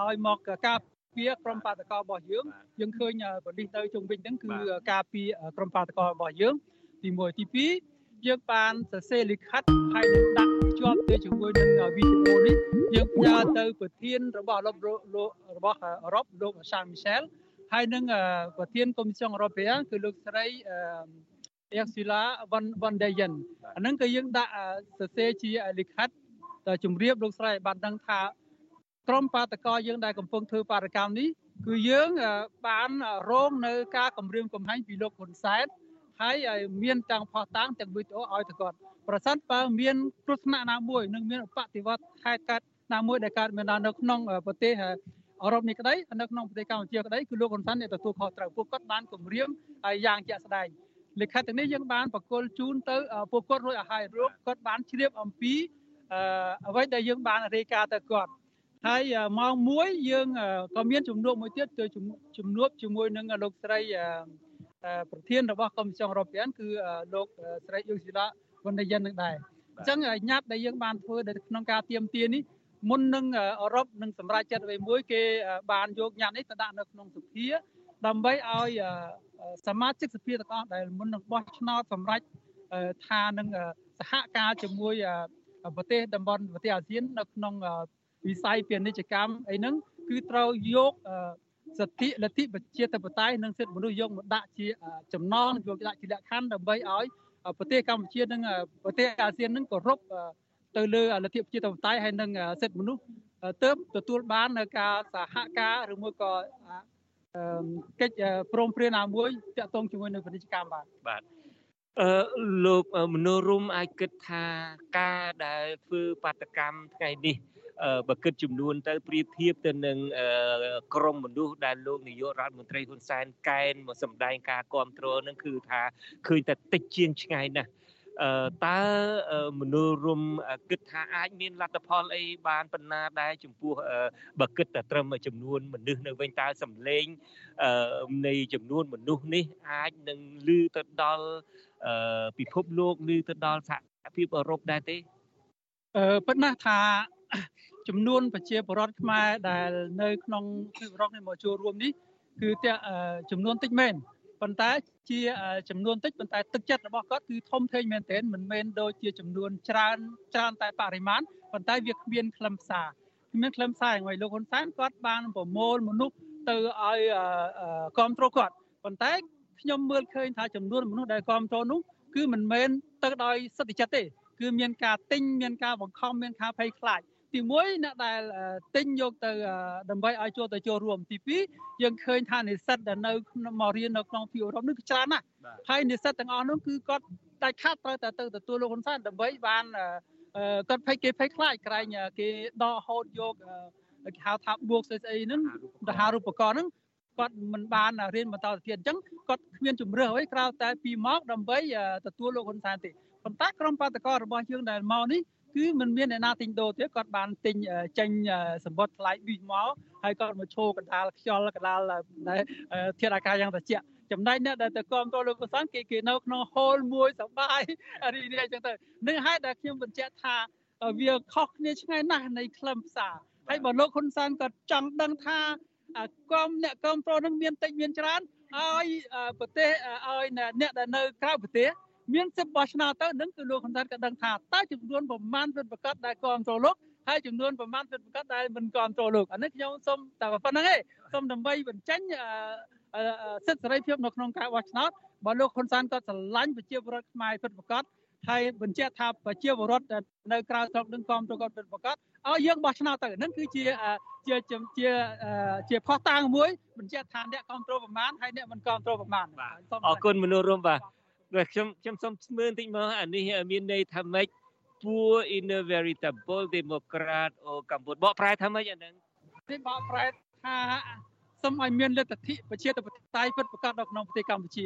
ឲ្យមកការពារក្រុមបាតកោរបស់យើងយើងឃើញប៉ូលីសទៅជុំវិញហ្នឹងគឺការពារក្រុមបាតកោរបស់យើងទី1ទី2យើងបានសរសេរលិខិតហើយនឹងដាក់ជាប់ទៅជាមួយនឹងវីដេអូនេះយើងផ្ញើទៅប្រធានរបស់របស់អឺរ៉ុបលោកសាមីសែល ហើយនឹងប្រធានកុំមីសិយអឺរ៉ុបគឺលោកស្រីអេកស៊ីឡាវ៉ាន់វ៉ាន់ដេយ៉ិនអាហ្នឹងក៏យើងដាក់សរសេរជាលិខិតជំរាបលោកស្រីបានដឹងថាក្រុមបាតកោយើងដែលកំពុងធ្វើបាតកម្មនេះគឺយើងបានរងនៅការគម្រាមកំហែងពីលោកហ៊ុនសែនហើយមានទាំងផោះតាំងទាំងវីដេអូឲ្យទៅគាត់ប្រសិនបើមានគ្រោះថ្នាក់ណាមួយនឹងមានបប្រតិវត្តហេតុកើតណាមួយដែលកើតមាននៅក្នុងប្រទេស អឺរ៉ុបនេះក្តីនៅក្នុងប្រទេសកម្ពុជាក្តីគឺលោកហ៊ុនសែនអ្នកទទួលខុសត្រូវពួកគាត់បានគម្រាមយ៉ាងជាក់ស្ដែងលិខិតទាំងនេះយើងបានបកគលជូនទៅពួកគាត់រួចឲ្យហើយរួចគាត់បានជ្រាបអំពីអ្វីដែលយើងបានរាយការណ៍ទៅគាត់ហើយម៉ោង1យើងក៏មានជំនួបមួយទៀតទៅជំនួបជាមួយនឹងលោកស្រីប្រធានរបស់កុំមីសិយអឺរ៉ុបគឺលោកស្រីយូស៊ីឡាវណ្ណយិននឹងដែរអញ្ចឹងញត្តិដែលយើងបានធ្វើនៅក្នុងការទៀមទានេះ មុននឹងអឺរ៉ុបនឹងសម្រេចចិត្តអ្វីមួយគេបានយកញត្តិនេះទៅដាក់នៅក្នុងសភាដើម្បីឲ្យសមាជិកសភាទាំងអស់ដែលមុននឹងបោះឆ្នោតសម្រេចថានឹងសហការជាមួយប្រទេសតំបន់ប្រទេសអាស៊ាននៅក្នុងវិស័យពាណិជ្ជកម្មអីហ្នឹងគឺត្រូវយកសិទ្ធិលទ្ធិប្រជាធិបតេយ្យនិងសិទ្ធិមនុស្សយកមកដាក់ជាចំណងយកដាក់ជាលក្ខខណ្ឌដើម្បីឲ្យប្រទេសកម្ពុជានិងប្រទេសអាស៊ាននឹងគោរព ទៅលើលទ្ធិប្រជាធិបតេយ្យហើយនិងសិទ្ធិមនុស្សទើបទទួលបាននៅការសហការឬមួយក៏កិច្ចព្រមព្រៀងណាមួយតាក់ទងជាមួយនឹងពាណិជ្ជកម្មបាទបាទអឺលោកមនោរមអាចគិតថាការដែលធ្វើបាតកម្មថ្ងៃនេះបើគិតចំនួនទៅប្រៀបធៀបទៅនឹងក្រមមនុស្សដែលលោកនាយករដ្ឋមន្ត្រីហ៊ុនសែនកែនមកសម្ដែងការគ្រប់គ្រងនឹងគឺថាឃើញតែតិចជាងឆ្ងាយណាស់ តើមនុស្សរុំគិតថាអាចមានលទ្ធផលអីបានប៉ុណ្ណាដែរចំពោះបើគិតតែត្រឹមចំនួនមនុស្សនៅវិញតើសម្លេងនៃចំនួនមនុស្សនេះអាចនឹងលឺទៅដល់ពិភពលោកលឺទៅដល់សហភាពអឺរ៉ុបដែរទេអឺប៉ុន្តែថាចំនួនប្រជាពលរដ្ឋខ្មែរដែលនៅក្នុងពិភពលោកនេះមកចូលរួមនេះគឺតែចំនួនតិចមែន ប៉ុន្តែជាចំនួនតិចប៉ុន្តែទឹកចិត្តរបស់គាត់គឺធំធេងមែនទែនមិនមែនដូចជាចំនួនច្រើនច្រើនតែបរិមាណប៉ុន្តែវាគ្មានខ្លឹមសារគ្មានខ្លឹមសារអ្វីលោកហ៊ុនសែនគាត់បានប្រមូលមនុស្សទៅឲ្យគ្រប់គ្រងគាត់ប៉ុន្តែខ្ញុំមើលឃើញថាចំនួនមនុស្សដែលគ្រប់គ្រងនោះគឺមិនមែនទៅដោយសិទ្ធិចិត្តទេ គឺមានការទិញមានការបង្ខំមានការភ័យខ្លាច ទី1អ្នកដែលទិញយកទៅដើម្បីឲ្យចូលទៅចូលរួមទី2យើងឃើញថានិស្សិតដែលនៅក្នុងមករៀននៅក្នុងពីអឺរ៉ុបនេះគឺច្រើនណាស់ហើយនិស្សិតទាំងអស់នោះគឺគាត់ដាច់ខាតត្រូវតែទៅទទួលលោកហ៊ុនសែនដើម្បីបានគាត់ភ័យគេភ័យខ្លាចក្រែងគេដកហូតយកគេហៅថាបួកស្អីស្អីហ្នឹងទៅហៅរូបករណ៍ហ្នឹងគាត់មិនបានរៀនបន្តទៅទៀតអញ្ចឹងគាត់គ្មានជំរឿសអ្វីក្រៅតែពីមកដើម្បីទទួលលោកហ៊ុនសែនទេប៉ុន្តែក្រុមបាតកោរបស់យើងដែលមកនេះ គឺมันមានអ្នកណាទិញដូរទេគាត់បានទិញចេញសម្បត្តិថ្លៃប៊ីសមកហើយគាត់មកឈោកណ្ដាលខ្យល់កណ្ដាលធាតុអាកាសយ៉ាងត្រជាក់ចំណែកអ្នកដែលទៅគ្រប់គ្រងលោកហ៊ុនសែនគេគេនៅក្នុងហូលមួយសបាយរីនេះអញ្ចឹងទៅនឹងហើយដែលខ្ញុំបញ្ជាក់ថាវាខុសគ្នាឆ្ងាយណាស់នៃខ្លឹមសារហើយបើលោកហ៊ុនសែនក៏ចង់ដឹងថាគមអ្នកគ្រប់គ្រងនឹងមានតិចមានច្រើនឲ្យប្រទេសឲ្យអ្នកដែលនៅក្រៅប្រទេស មានសិទ្ធិបោះឆ្នោតទៅនឹងគឺលោកហ៊ុនសែនក៏ដឹងថាតើចំនួនប្រមាណពិតប្រកបដែលគ្រប់គ្រងលោកហើយចំនួនប្រមាណពិតប្រកបដែលមិនគ្រប់គ្រងលោកអានេះខ្ញុំសូមតែប៉ុណ្្នឹងឯងសូមដើម្បីបញ្ចេញសិទ្ធិសេរីភាពនៅក្នុងការបោះឆ្នោតបើលោកហ៊ុនសែនក៏ស្រឡាញ់ប្រជាពលរដ្ឋខ្មែរពិតប្រកបហើយបញ្ជាក់ថាប្រជាពលរដ្ឋនៅក្រៅស្រុកនឹងគាំទ្រគាត់ពិតប្រកបឲ្យយើងបោះឆ្នោតទៅនឹងគឺជាជាជាជាផុសតាងមួយបញ្ជាក់ថាអ្នកគាំទ្រប្រមាណហើយអ្នកមិនគាំទ្រប្រមាណអរគុណមនុស្សរួមបាទ ខ្ញុំខ្ញុំសូមស្មើបន្តិចមកអានេះមានន័យថាម៉េច poor in a veritable democrat អូកម្ពុជាបកប្រែថាម៉េចអាហ្នឹងនេះបកប្រែថាសូមឲ្យមានលទ្ធិប្រជាធិបតេយ្យពិតប្រាកដនៅក្នុងប្រទេសកម្ពុជា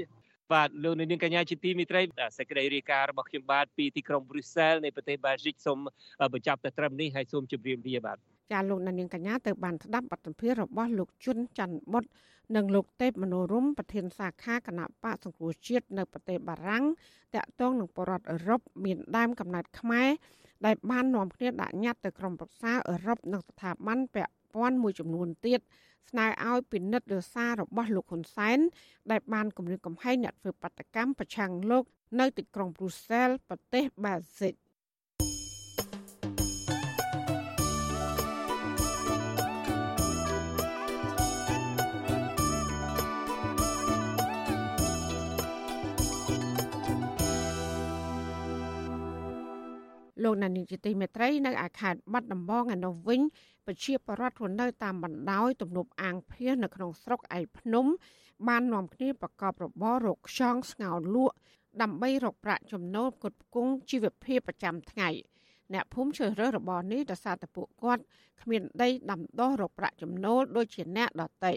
បាទលោកនាងកញ្ញាជាទីមិត្តរីសេចក្តីរាយការណ៍របស់ខ្ញុំបាទពីទីក្រុងប្រ៊ុយសែលនៃប្រទេសបែលហ្សិកសូមបញ្ចប់តែត្រឹមនេះហើយសូមជម្រាបលាបាទចាលោកនាងកញ្ញាទៅបានស្ដាប់បទសម្ភាសន៍របស់លោកជុនច័ន្ទបុតនិងលោកទេពមនោរមប្រធានសាខាគណៈបកសង្គ្រោះជាតិនៅប្រទេសបារាំងតាក់ទងនឹងបរដ្ឋអឺរ៉ុបមានដើមកំណត់ខ្មែរដែលបាននាំគ្នាដាក់ញត្តិទៅក្រមប្រឹក្សាអឺរ៉ុបនិងស្ថាប័នពាក់ព័ន្ធមួយចំនួនទៀត ស្នើឲ្យពិនិត្យលើសាររបស់លោកហ៊ុនសែនដែលបានគម្រាមកំហែងអ្នកធ្វើបាតកម្មប្រឆាំងលោកនៅទីក្រុងព្រុសសែលប្រទេសបាល់ស៊ិកលោកណានីជាទីមេត្រីនៅឯខេត្តបាត់ដំបងឯនោះវិញ ប្រជាពលរដ្ឋរស់នៅតាមបណ្ដោយទំនប់អាងភៀសនៅក្នុងស្រុកឯភ្នំ បាននាំគ្នាប្រកបរបររកខ្យងស្ងោរលក់ដើម្បីរកប្រាក់ចំណូលផ្គត់ផ្គង់ជីវភាពប្រចាំថ្ងៃអ្នកភូមិជ្រើសរើសរបរនេះដោយសារតែពួកគាត់គ្មានដីដាំដុះរកប្រាក់ចំណូលដូចជាអ្នកដទៃ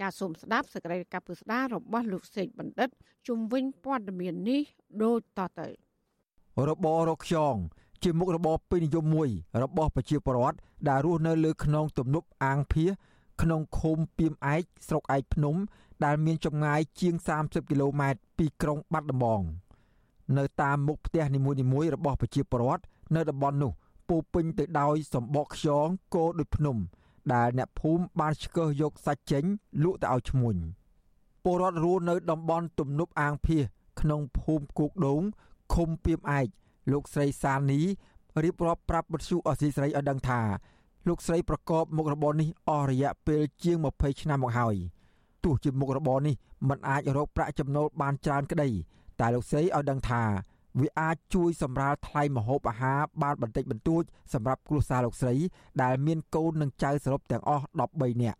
ចាសសូមស្ដាប់សេចក្តីកាពុស្ដារបស់លោកសេកបណ្ឌិតជុំវិញព័ត៌មាននេះដូចតទៅ របររកខ្យង ជាមុខរបរពេញនិយមមួយ របស់ប្រជាពលរដ្ឋដែលរស់នៅលើខ្នងទំនប់អាងភៀក្នុងឃុំពីមឯកស្រុកឯកភ្នំ ដែលមានចម្ងាយជាង30គីឡូម៉ែត្រពីក្រុងបាត់ដំបងនៅតាមមុខផ្ទះនីមួយៗរបស់ប្រជាពលរដ្ឋនៅតំបន់នោះពោពេញទៅដោយសម្បកខ្យងគោដូចភ្នំ ដែលអ្នកភូមិបានឆ្កឹះយកសាច់ចេញលក់ទៅឲ្យឈ្មួញពលរដ្ឋរស់នៅតំបន់ទំនប់អាងភៀក្នុងភូមិគោកដូងឃុំពីមឯក លោកស្រីសានីរៀបរាប់ប្រាប់បទសុអសីស្រីឲ្យដឹងថាលោកស្រីប្រកបមុខរបរនេះអស់រយៈពេលជាង20ឆ្នាំមកហើយទោះជាមុខរបរនេះមិនអាចរកប្រាក់ចំណូលបានច្រើនក្តីតែលោកស្រីឲ្យដឹងថាវាអាចជួយសម្រាលថ្លៃម្ហូបអាហារបានបន្តិចបន្តួចសម្រាប់គ្រួសារលោកស្រីដែលមានកូននិងចៅសរុបទាំងអស់13នាក់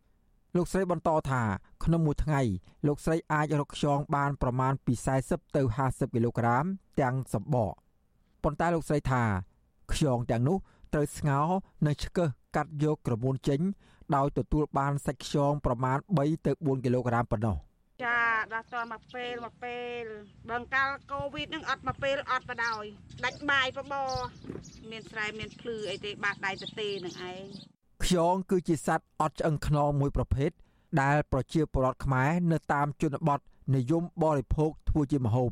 លោកស្រីបន្តថាក្នុងមួយថ្ងៃលោកស្រីអាចរកខ្យងបានប្រមាណពី40ទៅ50គីឡូក្រាមទាំងសម្បក ប៉ុន្តែលោកស្រីថាខ្យងទាំងនោះត្រូវស្ងោរនិងឆ្កឹះកាត់យកក្រមួនចេញ ដោយទទួលបានសាច់ខ្យងប្រមាណ3ទៅ4គីឡូក្រាមប៉ុណ្ណោះចាដល់តមកពេលមកពេលបើកាលកូវីដនឹងអត់មកពេលអត់បដ ாய் ដាច់បាយបបមានស្រែមានភ្លឺអីទេបាសដៃទៅទេនឹងឯងខ្យងគឺជាសត្វអត់ឆ្អឹងខ្នងមួយប្រភេទដែលប្រជាពលរដ្ឋខ្មែរនៅតាមជនបទនិយមបរិភោគធ្វើជាម្ហូប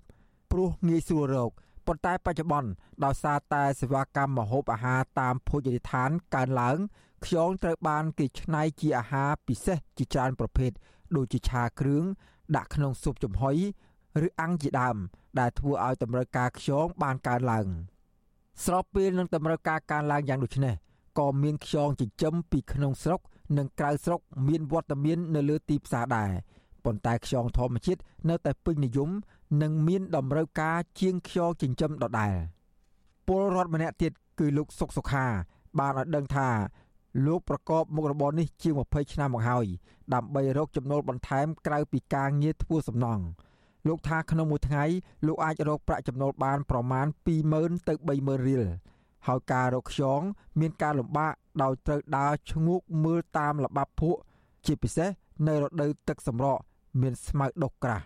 ព្រោះងាយស្រួលរក ប៉ុន្តែបច្ចុប្បន្នដោយសារតែសេវាកម្មម្ហូបអាហារតាមភោជនីយដ្ឋានកើនឡើងខ្យងត្រូវបានគេច្នៃជាអាហារពិសេសជាច្រើនប្រភេទដូចជាឆាគ្រឿងដាក់ក្នុងស៊ុបចំហុយឬអាំងជាដើម ដែលធ្វើឲ្យតម្រូវការខ្យងបានកើនឡើង ស្របពេលនឹងតម្រូវការកើនឡើងយ៉ាងដូចនេះក៏មានខ្យងចិញ្ចឹមពីក្នុងស្រុក និងក្រៅស្រុកមានវត្តមាននៅលើទីផ្សារដែរប៉ុន្តែខ្យងធម្មជាតិនៅតែពេញនិយម និងមានតម្រូវការជាងខ្យងចិញ្ចឹមដដែលពលរដ្ឋម្នាក់ទៀតគឺលោកសុកសុខា បានឲ្យដឹងថាលោកប្រកបមុខរបរនេះជាង20ឆ្នាំមកហើយដើម្បីរកចំណូលបន្ថែមក្រៅពីការងារធ្វើសំណង់លោកថាក្នុងមួយថ្ងៃលោកអាចរកប្រាក់ចំណូលបានប្រមាណ20000ទៅ30000រៀលហើយការរកខ្យងមានការលំបាកដោយត្រូវដើរឈ្ងោកមើលតាមល្បាប់ភក់ជាពិសេសនៅរដូវទឹកសម្រក់មានស្មៅដុះក្រាស់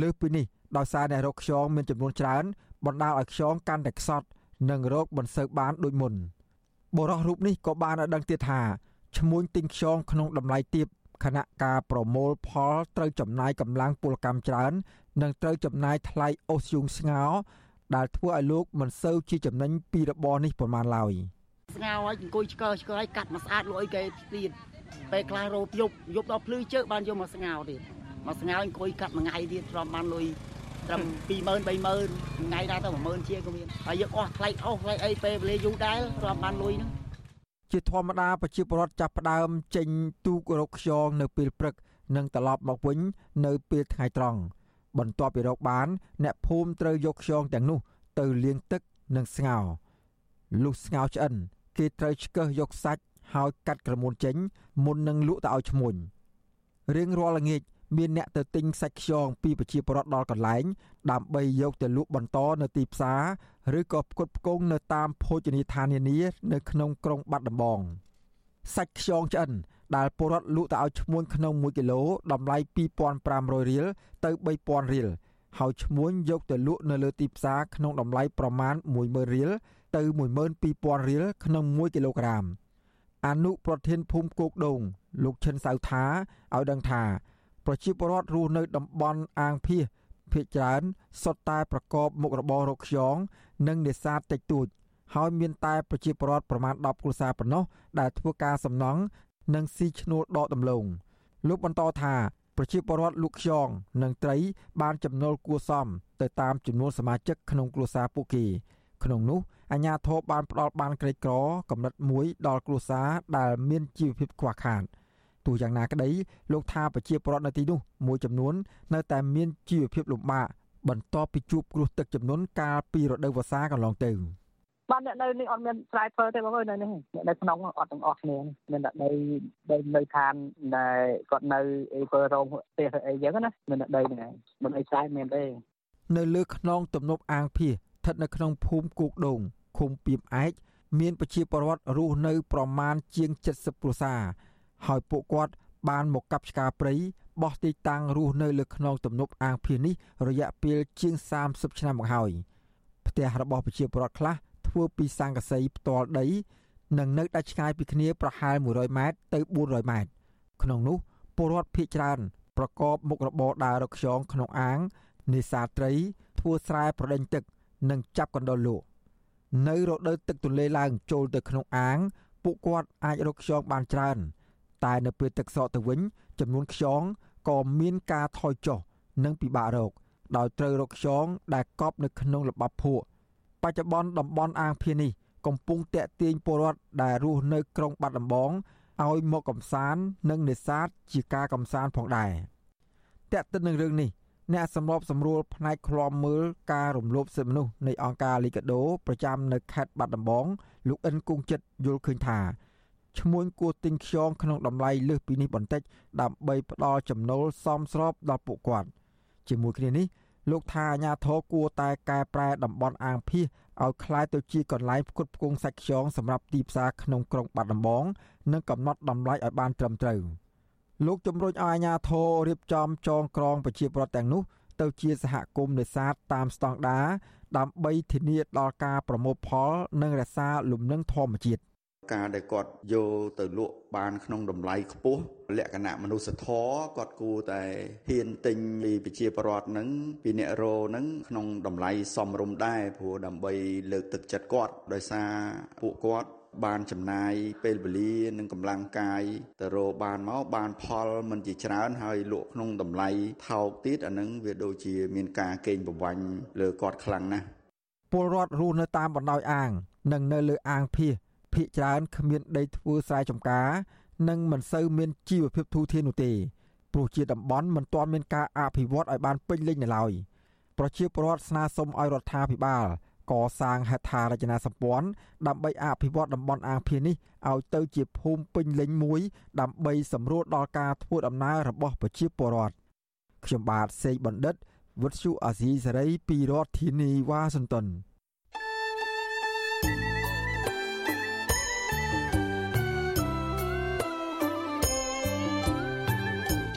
លើសពីនេះ ដោយសារអ្នករកខ្យងមានចំនួនច្រើនបណ្ដាលឲ្យខ្យងកាន់តែខ្សត់និងរោគមិនសូវបានដូចមុនបរិះរូបនេះក៏បានឲ្យដឹងទៀតថាឈ្មួញទិញខ្យងក្នុងតម្លៃទាបខណៈការប្រមូលផលត្រូវចំណាយកម្លាំងពលកម្មច្រើន និងត្រូវចំណាយថ្លៃអូសយូងស្ងោដែលធ្វើឲ្យលោកមិនសូវជាចំណេញពីរបរនេះប៉ុន្មានឡើយស្ងោឲ្យអង្គុយឆ្កើឆ្កើឲ្យកាត់មកស្អាតលុយគេទៀតពេលខ្លះរោបយប់យប់ដល់ភ្លឺជើបានយកមកស្ងោទៀតមកស្ងោអង្គុយកាត់មួយថ្ងៃទៀតទ្រាំបានលុយ ត្រឹម20000 30000ថ្ងៃណាទៅ10000ជាងក៏មានហើយយើងអស់ថ្លៃអស់ថ្លៃអីពេលវេលាយូរដែរទ្រាំបានលុយហ្នឹងជាធម្មតាប្រជាពលរដ្ឋចាប់ផ្ដើមចេញទូករកខ្យងនៅពេលព្រឹក និងត្រឡប់មកវិញនៅពេលថ្ងៃត្រង់បន្ទាប់ពីរកបាន អ្នកភូមិត្រូវយកខ្យងទាំងនោះទៅលាងទឹកនិងស្ងោរលុះស្ងោរឆ្អិនគេត្រូវឆ្កឹះយកសាច់ហើយកាត់ក្រមួនចេញមុននឹងលក់ទៅឲ្យឈ្មួញរៀងរាល់ល្ងាច មានអ្នកទៅទិញសាច់ខ្យងពីប្រជាពលរដ្ឋដល់កន្លែងដើម្បីយកទៅលក់បន្តនៅទីផ្សារឬក៏ផ្គត់ផ្គង់នៅតាមភោជនីយដ្ឋាននានានៅក្នុងក្រុងបាត់ដំបងសាច់ខ្យងឆ្អិនដែលពលរដ្ឋលក់ទៅឲ្យឈ្មួញក្នុង1គីឡូតម្លៃ2500រៀលទៅ3000រៀលហើយឈ្មួញយកទៅលក់នៅលើទីផ្សារក្នុងតម្លៃប្រមាណ10000រៀលទៅ12000រៀលក្នុង1គីឡូក្រាមអនុប្រធានភូមិគោកដូងលោកឈិនសៅថាឲ្យដឹងថា ប្រជាពលរដ្ឋរស់នៅតំបន់អាងភៀសភ ieck ច្រើនសុទ្ធតែប្រកបមុខរបររកខ្យងនិងនេសាទតិចតួចហើយមានតែប្រជាពលរដ្ឋប្រមាណ10គ្រួសារប៉ុណ្ណោះដែលធ្វើការសំណង់និងស៊ីឈ្នួលដកដំឡូងលោកបន្តថាប្រជាពលរដ្ឋលក់ខ្យងនិងត្រីបានចំណូលគួសមទៅតាមចំនួនសមាជិកក្នុងគ្រួសារពួកគេក្នុងនោះអាជ្ញាធរបានផ្ដល់បានក្រីក្រកម្រិតមួយដល់គ្រួសារដែលមានជីវភាពខ្វះខាត ទោះយ៉ាងណាក្តីលោកថាប្រជាពលរដ្ឋនៅទីនោះមួយចំនួននៅតែមានជីវភាពលំបាកបន្ទាប់ពីជួបគ្រោះទឹកជំនន់កាលពីរដូវវស្សាកន្លងទៅបាទអ្នកនៅនេះអត់មានស្រែធ្វើទេបងអើយនៅនេះអ្នកនៅក្នុងអត់ទាំងអស់គ្នាមានតែដីដីនៅឋានដែលគាត់នៅអីធ្វើរោងផ្ទះអីចឹងណាមានតែដីហ្នឹងមិនអីស្រែមានទេនៅលើខ្នងទំនប់អាងភៀសស្ថិតនៅក្នុងភូមិគោកដូងឃុំពីមឯកមានប្រជាពលរដ្ឋរស់នៅប្រមាណជាង70គ្រួសារ ហើយពួកគាត់បានមកកាប់ឆ្ការព្រៃបោះទីតាំងរស់នៅលើខ្នងទំនប់អាងភៀសនេះរយៈពេលជាង30ឆ្នាំមកហើយផ្ទះរបស់ប្រជាពលរដ្ឋខ្លះធ្វើពីស័ង្កសីផ្ទាល់ដី និងនៅដាច់ឆ្ងាយពីគ្នាប្រហែល100ម៉ែត្រទៅ400ម៉ែត្រក្នុងនោះពលរដ្ឋភៀសច្រើនប្រកបមុខរបរដើររកខ្យងក្នុងអាងនេសាទត្រីធ្វើស្រែប្រដេញទឹក និងចាប់កណ្ដុរលក់នៅរដូវទឹកទន្លេឡើងចូលទៅក្នុងអាង ពួកគាត់អាចរកខ្យងបានច្រើន តែនៅពេលទឹកសក់ទៅវិញចំនួនខ្យងក៏មានការថយចុះនិងពិបាករកដោយត្រូវរកខ្យងដែលកប់នៅក្នុងល្បាប់ភក់បច្ចុប្បន្នតំបន់អាងភៀនេះកំពុងតាក់ទាញពលរដ្ឋដែលរស់នៅក្រុងបាត់ដំបងឲ្យមកកំសាន្តនិងនេសាទជាការកំសាន្តផងដែរតាក់ទិននឹងរឿងនេះអ្នកសម្របសម្រួលផ្នែកឃ្លាំមើលការរំលោភសិទ្ធិមនុស្សនៃអង្គការលីកាដូប្រចាំនៅខេត្តបាត់ដំបងលោកអិនគង់ចិត្តយល់ឃើញថា ឈ្មួញគួរទិញខ្យងក្នុងតម្លៃលើសពីនេះបន្តិចដើម្បីផ្ដល់ចំណូលសមស្របដល់ពួកគាត់ជាមួយគ្នានេះលោកថាអាញាធរគួរតែកែប្រែតំបន់អាងភៀសឲ្យคล้ายទៅជាកន្លែងផ្គត់ផ្គង់សាច់ខ្យងសម្រាប់ទីផ្សារក្នុងក្រុងបាត់ដំបងនិងកំណត់តម្លៃឲ្យបានត្រឹមត្រូវ។លោកជំរុញឲ្យអាជ្ញាធររៀបចំចងក្រងប្រជាពលរដ្ឋទាំងនោះទៅជាសហគមន៍នេសាទតាមស្តង់ដារដើម្បីធានាដល់ការប្រមូលផលនិងរក្សាលំនឹងធម្មជាតិ ការដែលគាត់យកទៅលក់បានក្នុងតម្លៃខ្ពស់លក្ខណៈមនុស្សធម៌គាត់គួរតែហ៊ានទិញពីប្រជាពលរដ្ឋហ្នឹងពីអ្នករោហ្នឹងក្នុងតម្លៃសមរម្យដែរព្រោះដើម្បីលើកទឹកចិត្តគាត់ដោយសារពួកគាត់បានចំណាយពេលវេលានិងកម្លាំងកាយទៅរកបានមកបានផលមិនជាច្រើនហើយលក់ក្នុងតម្លៃថោកទៀតអានឹងវាដូចជាមានការកេងប្រវ័ញ្ចលើគាត់ខ្លាំងណាស់ពលរដ្ឋរស់នៅតាមបណ្ដោយអាង និងនៅលើអាងភៀស ភ ieck ច្រើនគ្មានដីធ្វើស្រែចម្ការ និងមិនសូវមានជីវភាពធូរធារនោះទេព្រោះជាតំបន់មិនទាន់មានការអភិវឌ្ឍឲ្យបានពេញលេញនៅឡើយប្រជាពលរដ្ឋស្នើសុំឲ្យរដ្ឋាភិបាលកសាងហេដ្ឋារចនាសម្ព័ន្ធដើម្បីអភិវឌ្ឍតំបន់អាងភៀននេះឲ្យទៅជាភូមិពេញលេញមួយ ដើម្បីសម្រួលដល់ការធ្វើដំណើររបស់ប្រជាពលរដ្ឋខ្ញុំបាទសេកបណ្ឌិតវុទ្ធុអាស៊ីសេរីពីរដ្ឋធានីវ៉ាស៊ីនតោន